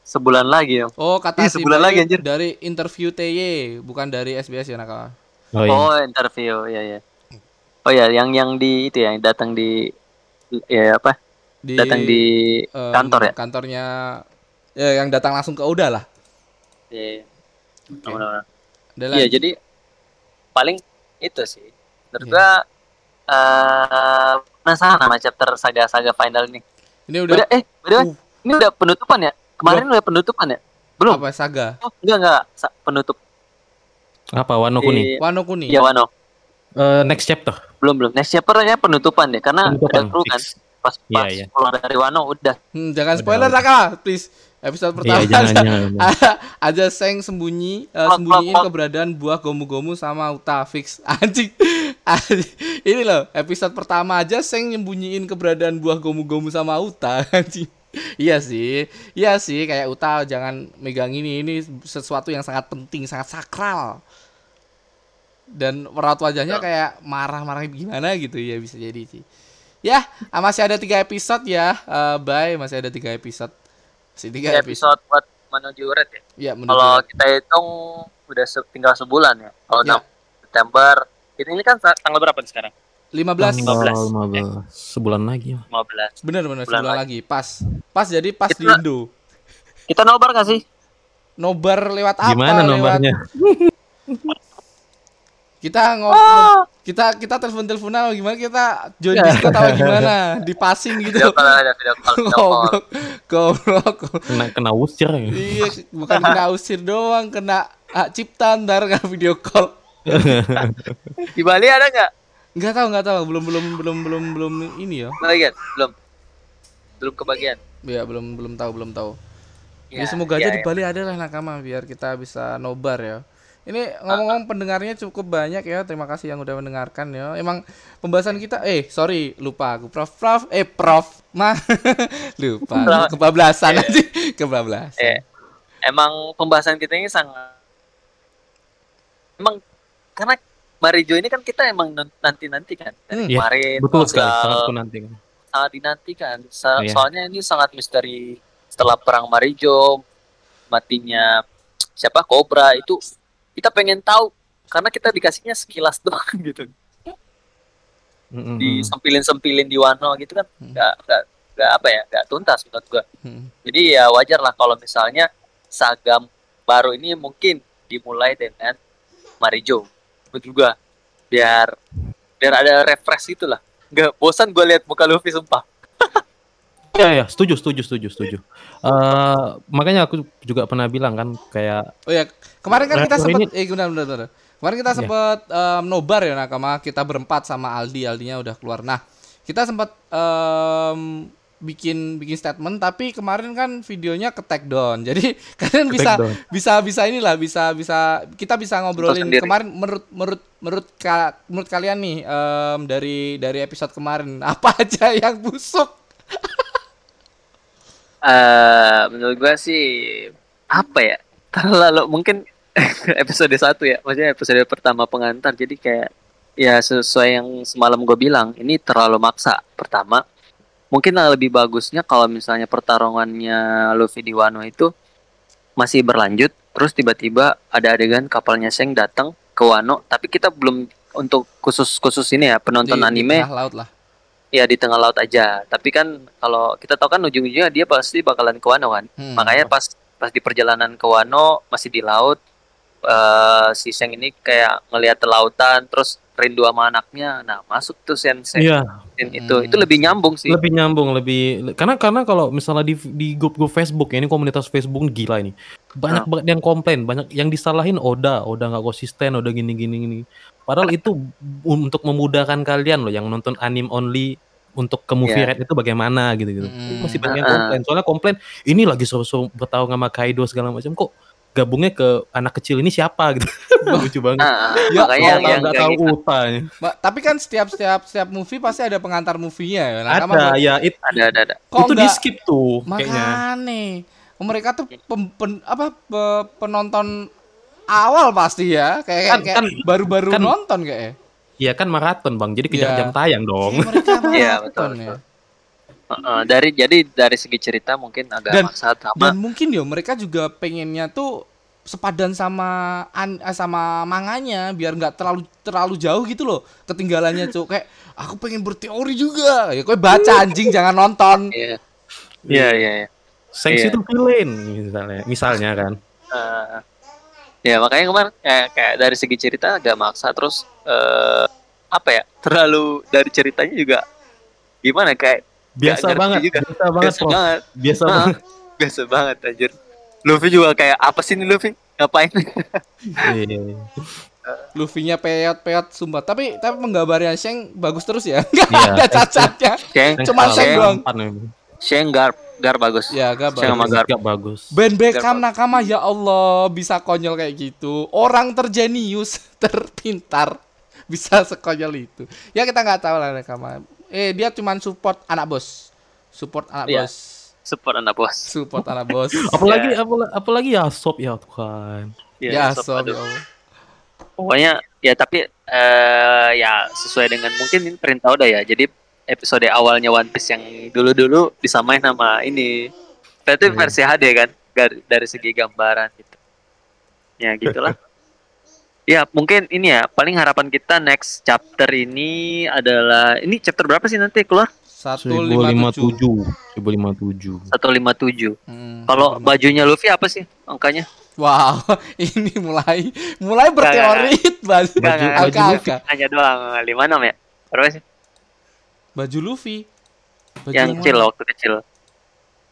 Speaker 2: Sebulan lagi ya
Speaker 1: Oh, kata
Speaker 2: Ih,
Speaker 1: si
Speaker 2: sebulan lagi, anjir.
Speaker 1: dari interview TY, bukan dari SBS ya nakama.
Speaker 5: Oh iya.
Speaker 2: oh interview ya ya oh ya yang yang di itu ya yang datang di ya apa
Speaker 1: Di
Speaker 2: datang di
Speaker 1: em,
Speaker 2: kantor ya
Speaker 1: Kantornya ya yang datang langsung ke Oda lah.
Speaker 2: Iya, benar-benar.
Speaker 1: Ada
Speaker 2: Iya,
Speaker 1: lagi?
Speaker 2: jadi paling itu sih. Menurut
Speaker 1: Iya.
Speaker 2: gua eh penasaran sama chapter saga-saga final ini.
Speaker 1: Ini udah
Speaker 2: Udah, eh, udah,
Speaker 1: Uh.
Speaker 2: ini udah penutupan ya? Kemarin udah penutupan ya? Belum.
Speaker 1: apa saga?
Speaker 2: Oh, enggak enggak Sa- penutup
Speaker 5: Apa Wano Kuni?
Speaker 2: di
Speaker 1: Wano Kuni.
Speaker 2: ya Wano.
Speaker 5: Eh, next chapter.
Speaker 2: Belum belum. Next chapternya penutupan deh karena ada
Speaker 5: Penutupan
Speaker 2: kru kan. Pas
Speaker 5: Iya,
Speaker 2: pas
Speaker 5: iya.
Speaker 2: keluar dari Wano udah.
Speaker 1: Hmm, jangan
Speaker 5: Udah,
Speaker 1: spoiler. Raka, please. Episode pertama
Speaker 5: Iya, jangan,
Speaker 1: aja,
Speaker 5: jangan.
Speaker 1: ada, ada Seng sembunyi, eh,
Speaker 2: Plot,
Speaker 1: sembunyiin
Speaker 2: plot, plot.
Speaker 1: keberadaan buah gomu-gomu sama Uta fix. (laughs) Anjing. Anjing. Ini loh, episode pertama aja Seng nyembunyiin keberadaan buah gomu-gomu sama Uta. (laughs) Anjing. (laughs) Iya sih, iya sih kayak Uta jangan megang ini, ini sesuatu yang sangat penting, sangat sakral. Dan merawat wajahnya kayak marah-marah gimana gitu ya bisa jadi sih. Ya, ah, masih ada tiga episode ya, eh, bye masih ada tiga episode. Masih tiga
Speaker 2: Tiga
Speaker 1: episode.
Speaker 2: episode buat menuju red ya.
Speaker 1: Ya, menuju
Speaker 2: Kalau kita hitung udah se- tinggal sebulan ya. Kalau
Speaker 1: Ya.
Speaker 2: 6 September ini, kan tanggal berapa nih sekarang?
Speaker 1: 15
Speaker 5: Tanggal
Speaker 2: 15.
Speaker 5: 15. Sebulan lagi.
Speaker 2: 15.
Speaker 1: bener bener
Speaker 2: Bulan
Speaker 1: sebulan lagi. Pas. Pas jadi pas di
Speaker 2: Kita-
Speaker 1: Indo.
Speaker 2: Kita nobar gak sih?
Speaker 1: Nobar lewat apa?
Speaker 5: Gimana
Speaker 1: Lewat-
Speaker 5: nomornya? (laughs)
Speaker 1: Kita ngobrol kita kita telepon-teleponan atau gimana kita join Discord atau (laughs) gimana? Di passing gitu.
Speaker 2: Video call ada video call. Video call.
Speaker 1: Goblok. Goblok.
Speaker 5: Kena kena usir ya.
Speaker 1: Iya, bukan kena usir doang, kena hak cipta ntar kan video call.
Speaker 2: Di Bali ada nggak?
Speaker 1: Enggak tahu, enggak tahu, belum belum belum belum belum ini ya.
Speaker 2: Bagian? Belum. Belum kebagian.
Speaker 1: Ya, belum belum tahu, belum tahu. Ya,
Speaker 2: Ya,
Speaker 1: semoga
Speaker 2: ya,
Speaker 1: aja di
Speaker 2: ya.
Speaker 1: Bali ada lah nakama biar kita bisa nobar ya. Ini ngomong-ngomong pendengarnya cukup banyak ya. Terima kasih yang udah mendengarkan ya. Emang pembahasan kita eh sorry lupa aku Prof Prof eh Prof mah (laughs) lupa kebablasan aja (laughs) kebablasan.
Speaker 2: Eh, emang pembahasan kita ini sangat emang karena Marijo ini kan kita emang nanti nanti kan dari
Speaker 1: Hmm.
Speaker 5: Iya,
Speaker 2: kemarin
Speaker 5: Betul sekali. Sangat nanti.
Speaker 2: sangat dinantikan Sa-
Speaker 5: Iya.
Speaker 2: soalnya ini sangat misteri setelah perang Marijo matinya siapa Cobra itu kita pengen tahu karena kita dikasihnya sekilas (laughs) doang gitu
Speaker 5: Mm-mm.
Speaker 2: di sempilin sempilin di Wano gitu kan nggak nggak nggak apa ya nggak tuntas menurut gua jadi ya wajar lah kalau misalnya saga baru ini mungkin dimulai dengan Marijo gua biar biar ada refresh gitu lah nggak bosan gua lihat muka Luffy sumpah
Speaker 5: Iya, (laughs) iya, setuju, setuju, setuju, setuju. Eh, makanya aku juga pernah bilang kan kayak
Speaker 1: Oh ya, kemarin kan kita sempat eh benar benar benar. Kemarin kita
Speaker 5: Iya.
Speaker 1: sempat em, nobar ya nakama, kita berempat sama Aldi, Aldinya udah keluar. Nah, kita sempat em, bikin bikin statement tapi kemarin kan videonya ke take down. (laughs) Jadi kalian
Speaker 5: Ke
Speaker 1: bisa
Speaker 5: down.
Speaker 1: bisa bisa inilah bisa bisa kita bisa ngobrolin kemarin menurut menurut menurut ka- menurut kalian nih em, dari dari episode kemarin (laughs) apa aja yang busuk?
Speaker 2: Eh, menurut gua sih apa ya (laughs) terlalu mungkin episode satu ya maksudnya episode pertama pengantar jadi kayak ya sesuai yang semalam gue bilang ini terlalu maksa pertama mungkin lebih bagusnya kalau misalnya pertarungannya Luffy di Wano itu masih berlanjut terus tiba-tiba ada adegan kapalnya Seng datang ke Wano tapi kita belum untuk khusus khusus ini ya penonton
Speaker 1: Di- di
Speaker 2: anime
Speaker 1: tengah laut lah.
Speaker 2: ya di tengah laut aja tapi kan kalau kita tahu kan ujung-ujungnya dia pasti bakalan ke Wano kan
Speaker 1: Hmm.
Speaker 2: makanya pas pas di perjalanan ke Wano masih di laut eh si Seng ini kayak ngelihat lautan terus rindu sama anaknya nah masuk tuh sen sen
Speaker 5: iya
Speaker 2: scene itu
Speaker 1: Hmm.
Speaker 2: itu lebih nyambung sih
Speaker 5: lebih nyambung lebih karena karena kalau misalnya di di grup-grup Facebook ya, ini komunitas Facebook gila ini banyak
Speaker 2: Ah.
Speaker 5: banget yang komplain banyak yang disalahin Oda Oda nggak konsisten Oda gini gini gini padahal itu untuk memudahkan kalian loh yang nonton anime only untuk ke movie
Speaker 2: Iya.
Speaker 5: rate itu bagaimana gitu gitu
Speaker 1: Mm-mm.
Speaker 5: masih banyak yang komplain soalnya komplain ini lagi seru-seru bertahu sama Kaido segala macam kok gabungnya ke anak kecil ini siapa gitu (laughs) lucu banget
Speaker 2: Nah,
Speaker 1: Ya,
Speaker 2: makanya
Speaker 5: Nggak
Speaker 2: yang,
Speaker 5: tahu-
Speaker 2: yang
Speaker 5: tahu
Speaker 2: gitu.
Speaker 5: Uta ya.
Speaker 1: Mbak, tapi kan setiap setiap setiap movie pasti ada pengantar movie-nya ya. Nah, kamu-
Speaker 5: ada ya it-
Speaker 2: ada ada ada
Speaker 1: kok
Speaker 5: itu di skip tuh kayaknya
Speaker 1: Makane mereka tuh pem- pen- apa pe- penonton awal pasti ya kayak
Speaker 5: Kan-
Speaker 1: kayak
Speaker 5: kan-
Speaker 1: baru-baru
Speaker 5: kan-
Speaker 1: nonton kayak.
Speaker 5: Iya kan maraton bang, jadi kejar
Speaker 1: Iya.
Speaker 5: jam tayang dong.
Speaker 2: Iya,
Speaker 1: maraton
Speaker 2: betul,
Speaker 1: ya.
Speaker 2: Dari jadi dari segi cerita mungkin agak
Speaker 1: Dan-
Speaker 2: maksa sama
Speaker 1: Dan mungkin ya mereka juga pengennya tuh sepadan sama an, eh, sama manganya biar nggak terlalu terlalu jauh gitu loh ketinggalannya cuk kayak aku pengen berteori juga ya kau baca anjing jangan nonton
Speaker 2: Iya. Iya, iya, iya.
Speaker 5: Sensi
Speaker 2: Iya.
Speaker 5: itu villain misalnya, misalnya kan.
Speaker 2: Eh, ya makanya kemarin kayak, kayak dari segi cerita agak maksa terus eh apa ya terlalu dari ceritanya juga gimana kayak
Speaker 5: Biasa banget,
Speaker 2: juga.
Speaker 5: biasa banget,
Speaker 2: biasa
Speaker 5: Prof.
Speaker 2: banget
Speaker 5: Biasa
Speaker 2: Nah,
Speaker 5: banget.
Speaker 2: biasa banget anjir Luffy juga kayak apa sih nih Luffy ngapain
Speaker 5: Iya. (laughs)
Speaker 1: Luffy-nya peot-peot sumpah. Tapi tapi penggambarannya Sheng bagus terus ya. (laughs) Enggak
Speaker 5: Iya.
Speaker 1: ada cacatnya.
Speaker 2: Sheng
Speaker 1: Cuma Sheng doang.
Speaker 2: Sheng Gar Gar bagus
Speaker 1: Ya, gak
Speaker 2: Sheng sama
Speaker 1: bagus.
Speaker 2: Gar
Speaker 5: Gak bagus.
Speaker 1: Ben Beckham
Speaker 2: Gar-
Speaker 1: nakama ya Allah bisa konyol kayak gitu. Orang terjenius, (laughs) terpintar bisa sekonyol itu. Ya kita nggak tahu lah nakama. Eh dia cuman support anak bos. Support anak
Speaker 2: Iya.
Speaker 1: bos.
Speaker 2: support anak bos
Speaker 1: Support anak bos. (laughs)
Speaker 5: Apalagi
Speaker 2: Ya.
Speaker 5: apalagi, apalagi ya sop ya Tuhan.
Speaker 1: ya,
Speaker 2: Iya,
Speaker 1: sob,
Speaker 2: aduh.
Speaker 1: ya
Speaker 2: pokoknya ya tapi eh ya sesuai dengan mungkin ini perintah udah ya jadi episode awalnya One Piece yang dulu-dulu disamain sama ini berarti
Speaker 5: Iya.
Speaker 2: versi HD kan Gar- dari segi gambaran gitu ya gitulah (laughs) ya mungkin ini ya paling harapan kita next chapter ini adalah ini chapter berapa sih nanti keluar
Speaker 1: 157.
Speaker 5: 1057. 1057.
Speaker 2: 157
Speaker 1: Hmm,
Speaker 2: kalau
Speaker 1: 157.
Speaker 2: bajunya Luffy apa sih angkanya
Speaker 1: Wow, (laughs) ini mulai mulai berteori.
Speaker 2: Enggak, (laughs) enggak,
Speaker 5: baju
Speaker 1: Angka-angka.
Speaker 2: hanya doang 56 ya berapa sih
Speaker 1: Baju Luffy. Baju
Speaker 2: yang kecil waktu kecil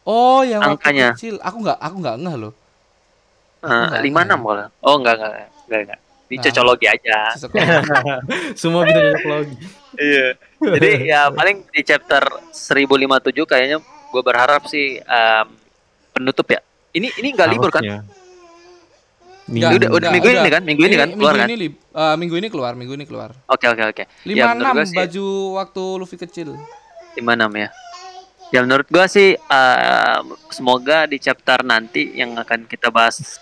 Speaker 1: Oh, yang
Speaker 2: Angkanya.
Speaker 1: waktu kecil. Aku nggak, aku nggak ngeh loh.
Speaker 2: Eh, lima enam kalau oh enggak enggak enggak enggak ini
Speaker 1: Nah.
Speaker 2: cocologi aja (laughs)
Speaker 5: Semua bisa cocok lagi.
Speaker 2: iya jadi ya paling di chapter 1057 kayaknya gue berharap sih em, penutup ya ini ini enggak libur kan.
Speaker 1: Nggak,
Speaker 2: udah udah minggu ini kan minggu ini kan keluar
Speaker 1: minggu
Speaker 2: kan
Speaker 1: ini, lib- eh, minggu ini keluar, minggu ini keluar.
Speaker 2: oke oke oke
Speaker 1: 56
Speaker 2: Ya, menurut gua sih-
Speaker 1: baju waktu Luffy kecil.
Speaker 2: lima enam ya ya menurut gua sih em, semoga di chapter nanti yang akan kita bahas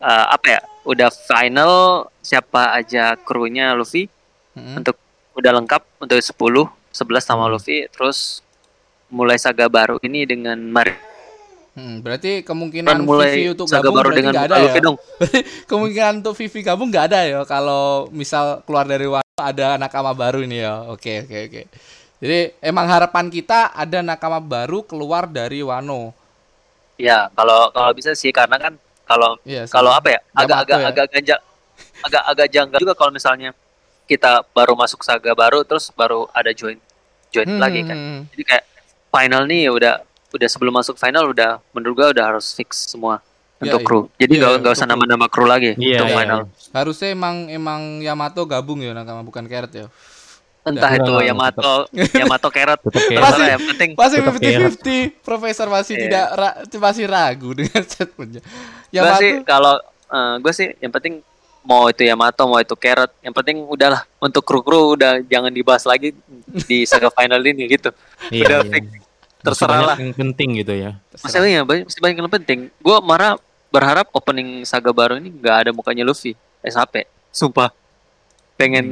Speaker 2: eh, apa ya udah final siapa aja krunya Luffy
Speaker 1: Mm-mm.
Speaker 2: untuk udah lengkap untuk 10 11 sama
Speaker 5: Hmm.
Speaker 2: Luffy terus mulai saga baru ini dengan Mari
Speaker 1: Hmm, berarti kemungkinan
Speaker 2: mulai
Speaker 1: Vivi untuk gabung
Speaker 2: baru dengan
Speaker 1: nggak ada
Speaker 2: Luffy
Speaker 1: ya.
Speaker 2: dong (laughs)
Speaker 1: Kemungkinan untuk Vivi gabung nggak ada ya kalau misal keluar dari Wano ada nakama baru ini ya. Oke, oke, oke. Jadi emang harapan kita ada nakama baru keluar dari Wano.
Speaker 2: ya kalau kalau bisa sih karena kan kalau
Speaker 1: Iya. sih.
Speaker 2: kalau apa ya agak-agak
Speaker 1: ya.
Speaker 2: agak ganjal agak agak janggal juga kalau misalnya kita baru masuk saga baru terus baru ada join join
Speaker 1: Hmm,
Speaker 2: lagi kan
Speaker 1: hmm, hmm.
Speaker 2: jadi kayak final nih udah udah sebelum masuk final udah menurut gua udah harus fix semua
Speaker 1: Iya,
Speaker 2: untuk
Speaker 1: iya.
Speaker 2: kru jadi
Speaker 1: Iya,
Speaker 2: nggak
Speaker 1: iya,
Speaker 2: nggak usah nama-nama kru lagi
Speaker 5: Iya,
Speaker 2: untuk
Speaker 5: iya,
Speaker 2: final
Speaker 1: Harusnya emang emang Yamato gabung ya nakama bukan Carrot ya.
Speaker 2: Entah itu Yamato Yamato Carrot. (laughs)
Speaker 1: Masih-
Speaker 2: yang penting
Speaker 1: Masih
Speaker 5: Tetap
Speaker 1: 50-50. Profesor masih
Speaker 2: Iya.
Speaker 1: tidak ra- masih ragu dengan (laughs) statementnya.
Speaker 2: gue
Speaker 1: Yamato
Speaker 2: sih kalau gue sih yang penting mau itu Yamato mau itu Carrot. Yang penting udahlah untuk kru-kru udah jangan dibahas lagi di (laughs) saga final ini gitu.
Speaker 5: Iya,
Speaker 2: udah
Speaker 5: iya.
Speaker 2: fix. Terserah lah.
Speaker 5: Yang penting gitu ya.
Speaker 2: masalahnya banyak masih banyak yang penting. Gue marah berharap opening saga baru ini nggak ada mukanya Luffy. SHP sumpah pengen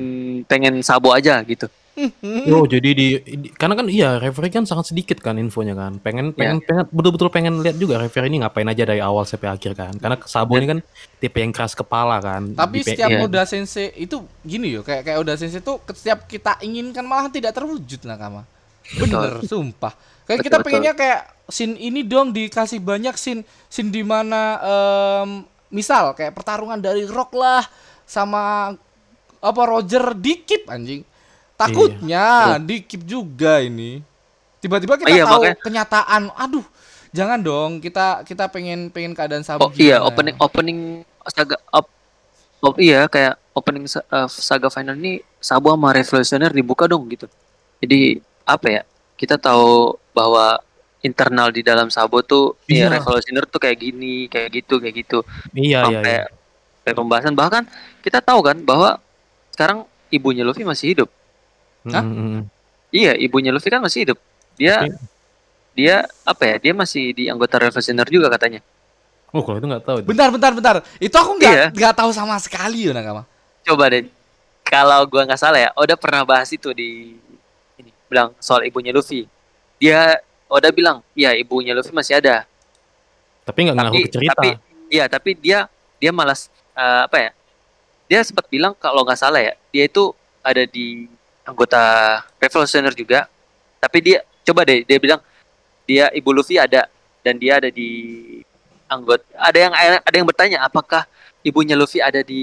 Speaker 2: pengen sabo aja gitu (laughs)
Speaker 5: Oh, jadi di, di- karena kan iya referee kan sangat sedikit kan infonya kan. Pengen pengen pengen betul-betul pengen lihat juga referee ini ngapain aja dari awal sampai akhir kan. Karena Sabo ini kan tipe yang keras kepala kan.
Speaker 1: Tapi
Speaker 5: Di-
Speaker 1: setiap
Speaker 2: iya.
Speaker 1: Oda Sensei itu gini yo, kayak kayak Oda Sensei itu setiap kita inginkan malah tidak terwujud nakama. Bener, sumpah. Kayak
Speaker 2: Betul,
Speaker 1: kita
Speaker 2: betul.
Speaker 1: pengennya kayak scene ini dong dikasih banyak scene scene di mana em, misal kayak pertarungan dari Rock lah sama apa Roger dikip anjing. Takutnya dikip juga ini. Tiba-tiba kita
Speaker 2: Iya,
Speaker 1: tahu
Speaker 2: makanya-
Speaker 1: kenyataan. Aduh, jangan dong. Kita kita pengen pengen keadaan
Speaker 2: oh
Speaker 1: Sabo
Speaker 2: iya opening opening saga op, op- iya kayak opening eh, saga final ini Sabo sama Revolutioner dibuka dong gitu jadi apa ya kita tahu bahwa internal di dalam Sabo tuh ya
Speaker 5: Iya.
Speaker 2: Revolutioner tuh kayak gini kayak gitu kayak gitu
Speaker 5: Iya, iya,
Speaker 2: sampai
Speaker 5: iya.
Speaker 2: sampai pembahasan bahkan kita tahu kan bahwa sekarang ibunya Luffy masih hidup
Speaker 1: Hah?
Speaker 5: Mm, mm, mm.
Speaker 2: iya ibunya Luffy kan masih hidup dia
Speaker 5: Tapi-
Speaker 2: dia apa ya dia masih di anggota Revolutioner juga katanya
Speaker 5: Oh, kalau itu nggak tahu.
Speaker 1: Bentar, bentar, bentar. Itu aku nggak
Speaker 2: Iya.
Speaker 1: nggak tahu sama sekali ya nakama.
Speaker 2: coba deh kalau gua nggak salah ya Oda pernah bahas itu di ini bilang soal ibunya Luffy dia Oda bilang iya ibunya Luffy masih ada
Speaker 5: Tapi nggak ke cerita.
Speaker 2: tapi iya tapi dia dia malas eh, apa ya dia sempat bilang kalau nggak salah ya dia itu ada di anggota Revolutioner juga tapi dia coba deh dia bilang dia ibu Luffy ada dan dia ada di anggota ada yang ada yang bertanya apakah ibunya Luffy ada di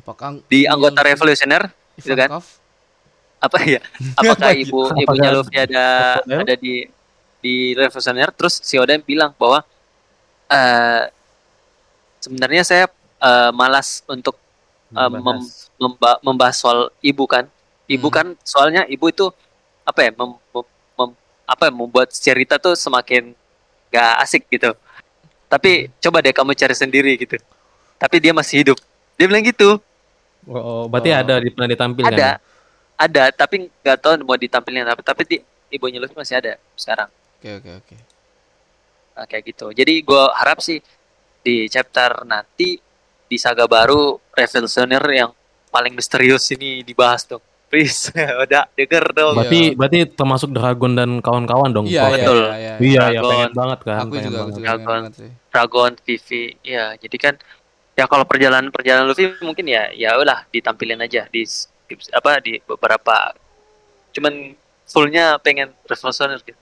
Speaker 1: Apakah
Speaker 2: di anggota Revolutioner gitu kan? Apa ya? (laughs) Apakah
Speaker 1: Apa?
Speaker 2: ibu ibunya Luffy ada ada di di revolusioner terus si Oden bilang bahwa eh sebenarnya saya eh, malas untuk eh, mem-
Speaker 5: Membahas.
Speaker 2: memba- membahas soal ibu kan. Ibu
Speaker 1: Hmm.
Speaker 2: kan soalnya ibu itu apa ya mem- mem- mem- apa ya, membuat cerita tuh semakin gak asik gitu. Tapi coba deh kamu cari sendiri gitu. Tapi dia masih hidup. Dia bilang gitu.
Speaker 5: Oh, oh, berarti
Speaker 1: Oh.
Speaker 5: ada di pernah ditampilkan.
Speaker 2: Ada, ada, tapi nggak tahu mau ditampilin apa. Tapi di, ibunya Luffy masih ada sekarang.
Speaker 1: Oke oke oke.
Speaker 2: Nah, kayak gitu. Jadi gue harap sih di chapter nanti di saga baru Revolutioner yang paling misterius ini dibahas dong. Please, (laughs) udah denger dong.
Speaker 5: Berarti
Speaker 1: Iya.
Speaker 5: berarti termasuk Dragon dan kawan-kawan dong.
Speaker 1: Iya iya
Speaker 2: betul.
Speaker 1: iya. iya.
Speaker 5: Iya, ya
Speaker 2: Dragon.
Speaker 5: pengen banget kan.
Speaker 1: Aku
Speaker 5: pengen
Speaker 1: juga aku
Speaker 5: banget.
Speaker 2: Dragon.
Speaker 1: banget sih.
Speaker 2: Dragon, Vivi, ya. Jadi kan ya kalau perjalanan perjalanan Luffy mungkin ya ya udah ditampilin aja di, di- apa di beberapa. Cuman fullnya pengen Revolutioner gitu.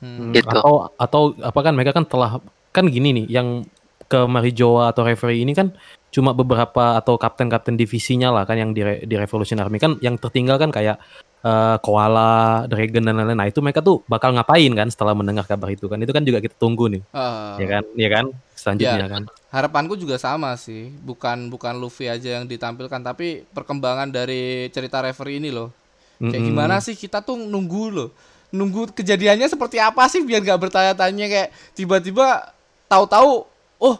Speaker 1: Hmm.
Speaker 2: Gitu.
Speaker 5: Atau atau apa kan mereka kan telah kan gini nih yang ke Marijoa atau referee ini kan cuma beberapa atau kapten-kapten divisinya lah kan yang di, di Revolution Army kan yang tertinggal kan kayak eh, Koala, Dragon dan lain-lain. Nah, itu mereka tuh bakal ngapain kan setelah mendengar kabar itu kan. Itu kan juga kita tunggu nih,
Speaker 1: Ah,
Speaker 5: ya kan? Ya kan? Selanjutnya kan.
Speaker 1: harapanku juga sama sih. Bukan bukan Luffy aja yang ditampilkan, tapi perkembangan dari cerita referee ini loh. Kayak
Speaker 5: Mm-mm.
Speaker 1: gimana sih kita tuh nunggu loh. Nunggu kejadiannya seperti apa sih biar nggak bertanya-tanya kayak tiba-tiba tahu-tahu oh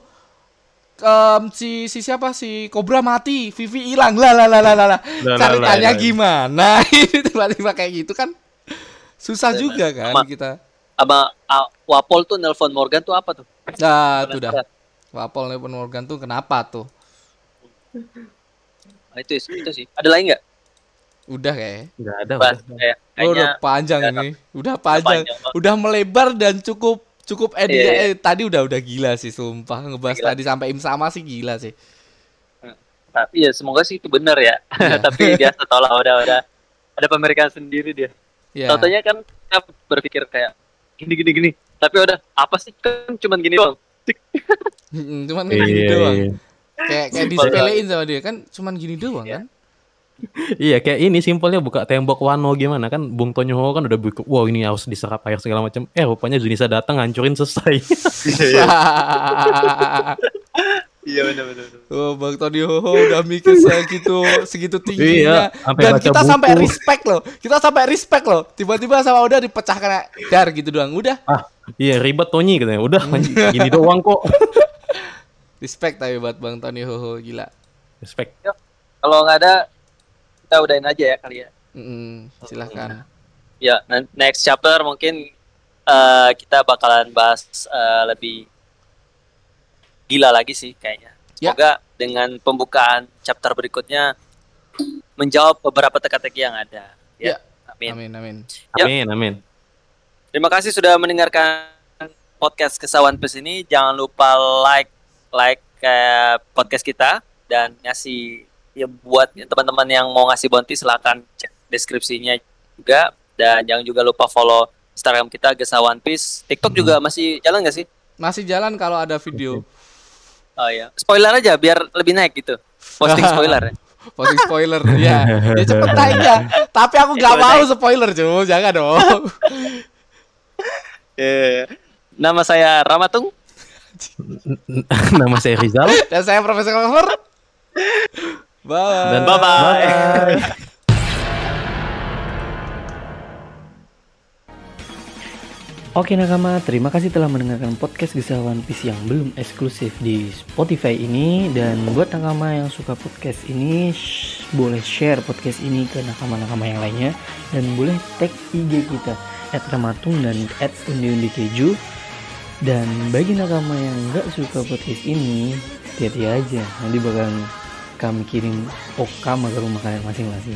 Speaker 1: em, si si siapa si Cobra mati, Vivi hilang lah lah lah lah lah. Ceritanya gimana? (laughs) Ini tiba-tiba kayak gitu kan susah juga kan
Speaker 2: Sama.
Speaker 1: kita.
Speaker 2: Sama ah, Wapol tuh nelpon Morgan tuh apa tuh?
Speaker 1: Nah, itu dah. Wapol nelpon Morgan tuh kenapa tuh?
Speaker 2: Nah, itu itu sih. Ada lagi nggak?
Speaker 1: Udah kayak.
Speaker 5: Nggak ada.
Speaker 2: Bahas
Speaker 5: udah.
Speaker 2: kayak
Speaker 1: Oh, udah panjang
Speaker 2: udah
Speaker 1: ini. Udah panjang.
Speaker 2: panjang banget.
Speaker 1: Udah melebar dan cukup cukup edit
Speaker 2: Iya,
Speaker 1: eh, tadi udah udah gila sih sumpah ngebahas
Speaker 2: Gila.
Speaker 1: tadi sampai im sama sih gila sih.
Speaker 2: Tapi ya semoga sih itu benar ya.
Speaker 1: Iya. (laughs)
Speaker 2: Tapi dia setelah udah udah ada pemeriksaan sendiri dia.
Speaker 1: Ya.
Speaker 2: Contohnya kan kita berpikir kayak gini gini gini. Tapi udah apa sih kan cuman gini doang.
Speaker 1: Cuman
Speaker 5: Iya,
Speaker 1: gini
Speaker 5: iya,
Speaker 1: doang.
Speaker 5: iya.
Speaker 1: Kayak kayak disepelein sama dia kan cuman gini doang
Speaker 2: Iya.
Speaker 1: kan.
Speaker 5: Iya kayak ini simpelnya buka tembok Wano gimana kan Bung Tonyoho kan udah buka wow ini harus diserap air segala macam eh rupanya Zunisa datang hancurin selesai
Speaker 2: Iya benar benar.
Speaker 1: oh, Bang Tony Ho udah mikir segitu segitu tingginya
Speaker 5: Iya, sampai
Speaker 1: dan kita
Speaker 5: buku.
Speaker 1: sampai respect loh. Kita sampai respect loh. Tiba-tiba sama udah dipecahkan dar gitu doang. Udah
Speaker 5: ah iya ribet Tony katanya udah anjing, gini doang kok (laughs)
Speaker 1: respect tapi buat Bang Tony Ho gila.
Speaker 5: respect
Speaker 2: Kalau nggak ada kita udahin aja ya kali ya.
Speaker 1: Mm, silahkan.
Speaker 2: Ya, nan- next chapter mungkin eh, kita bakalan bahas eh, lebih gila lagi sih kayaknya.
Speaker 1: Ya.
Speaker 2: Semoga dengan pembukaan chapter berikutnya menjawab beberapa teka-teki yang ada.
Speaker 1: Ya.
Speaker 2: Ya. Amin.
Speaker 1: Amin amin.
Speaker 2: Yap.
Speaker 5: amin amin
Speaker 2: Terima kasih sudah mendengarkan podcast Kesawan Plus ini. Jangan lupa like like eh, podcast kita dan ngasih ya buat teman-teman yang mau ngasih bounty silahkan cek deskripsinya juga dan jangan juga lupa follow Instagram kita Gesawan Piece. TikTok juga masih jalan nggak sih?
Speaker 1: Masih jalan kalau ada video.
Speaker 2: Oh ya, spoiler aja biar lebih naik gitu. Posting spoiler ya. (laughs)
Speaker 1: Posting spoiler ya. Ya cepet (laughs) aja. Tapi aku nggak
Speaker 2: Cepet
Speaker 1: mau spoiler, cuy. Jangan dong.
Speaker 2: Eh, Nama saya Ramatung.
Speaker 5: nama saya Rizal
Speaker 1: Dan saya Profesor Christopher. (laughs) Bye.
Speaker 5: dan
Speaker 2: Bye bye.
Speaker 5: bye. (laughs)
Speaker 4: Oke nakama, terima kasih telah mendengarkan podcast Gesah One Piece yang belum eksklusif di Spotify ini Dan buat nakama yang suka podcast ini, shh, boleh share podcast ini ke nakama-nakama yang lainnya Dan boleh tag IG kita, at Ramatung dan at Undi-Undi Keju Dan bagi nakama yang nggak suka podcast ini, hati-hati aja Nanti bakal kami kirim okama ke rumah kalian masing-masing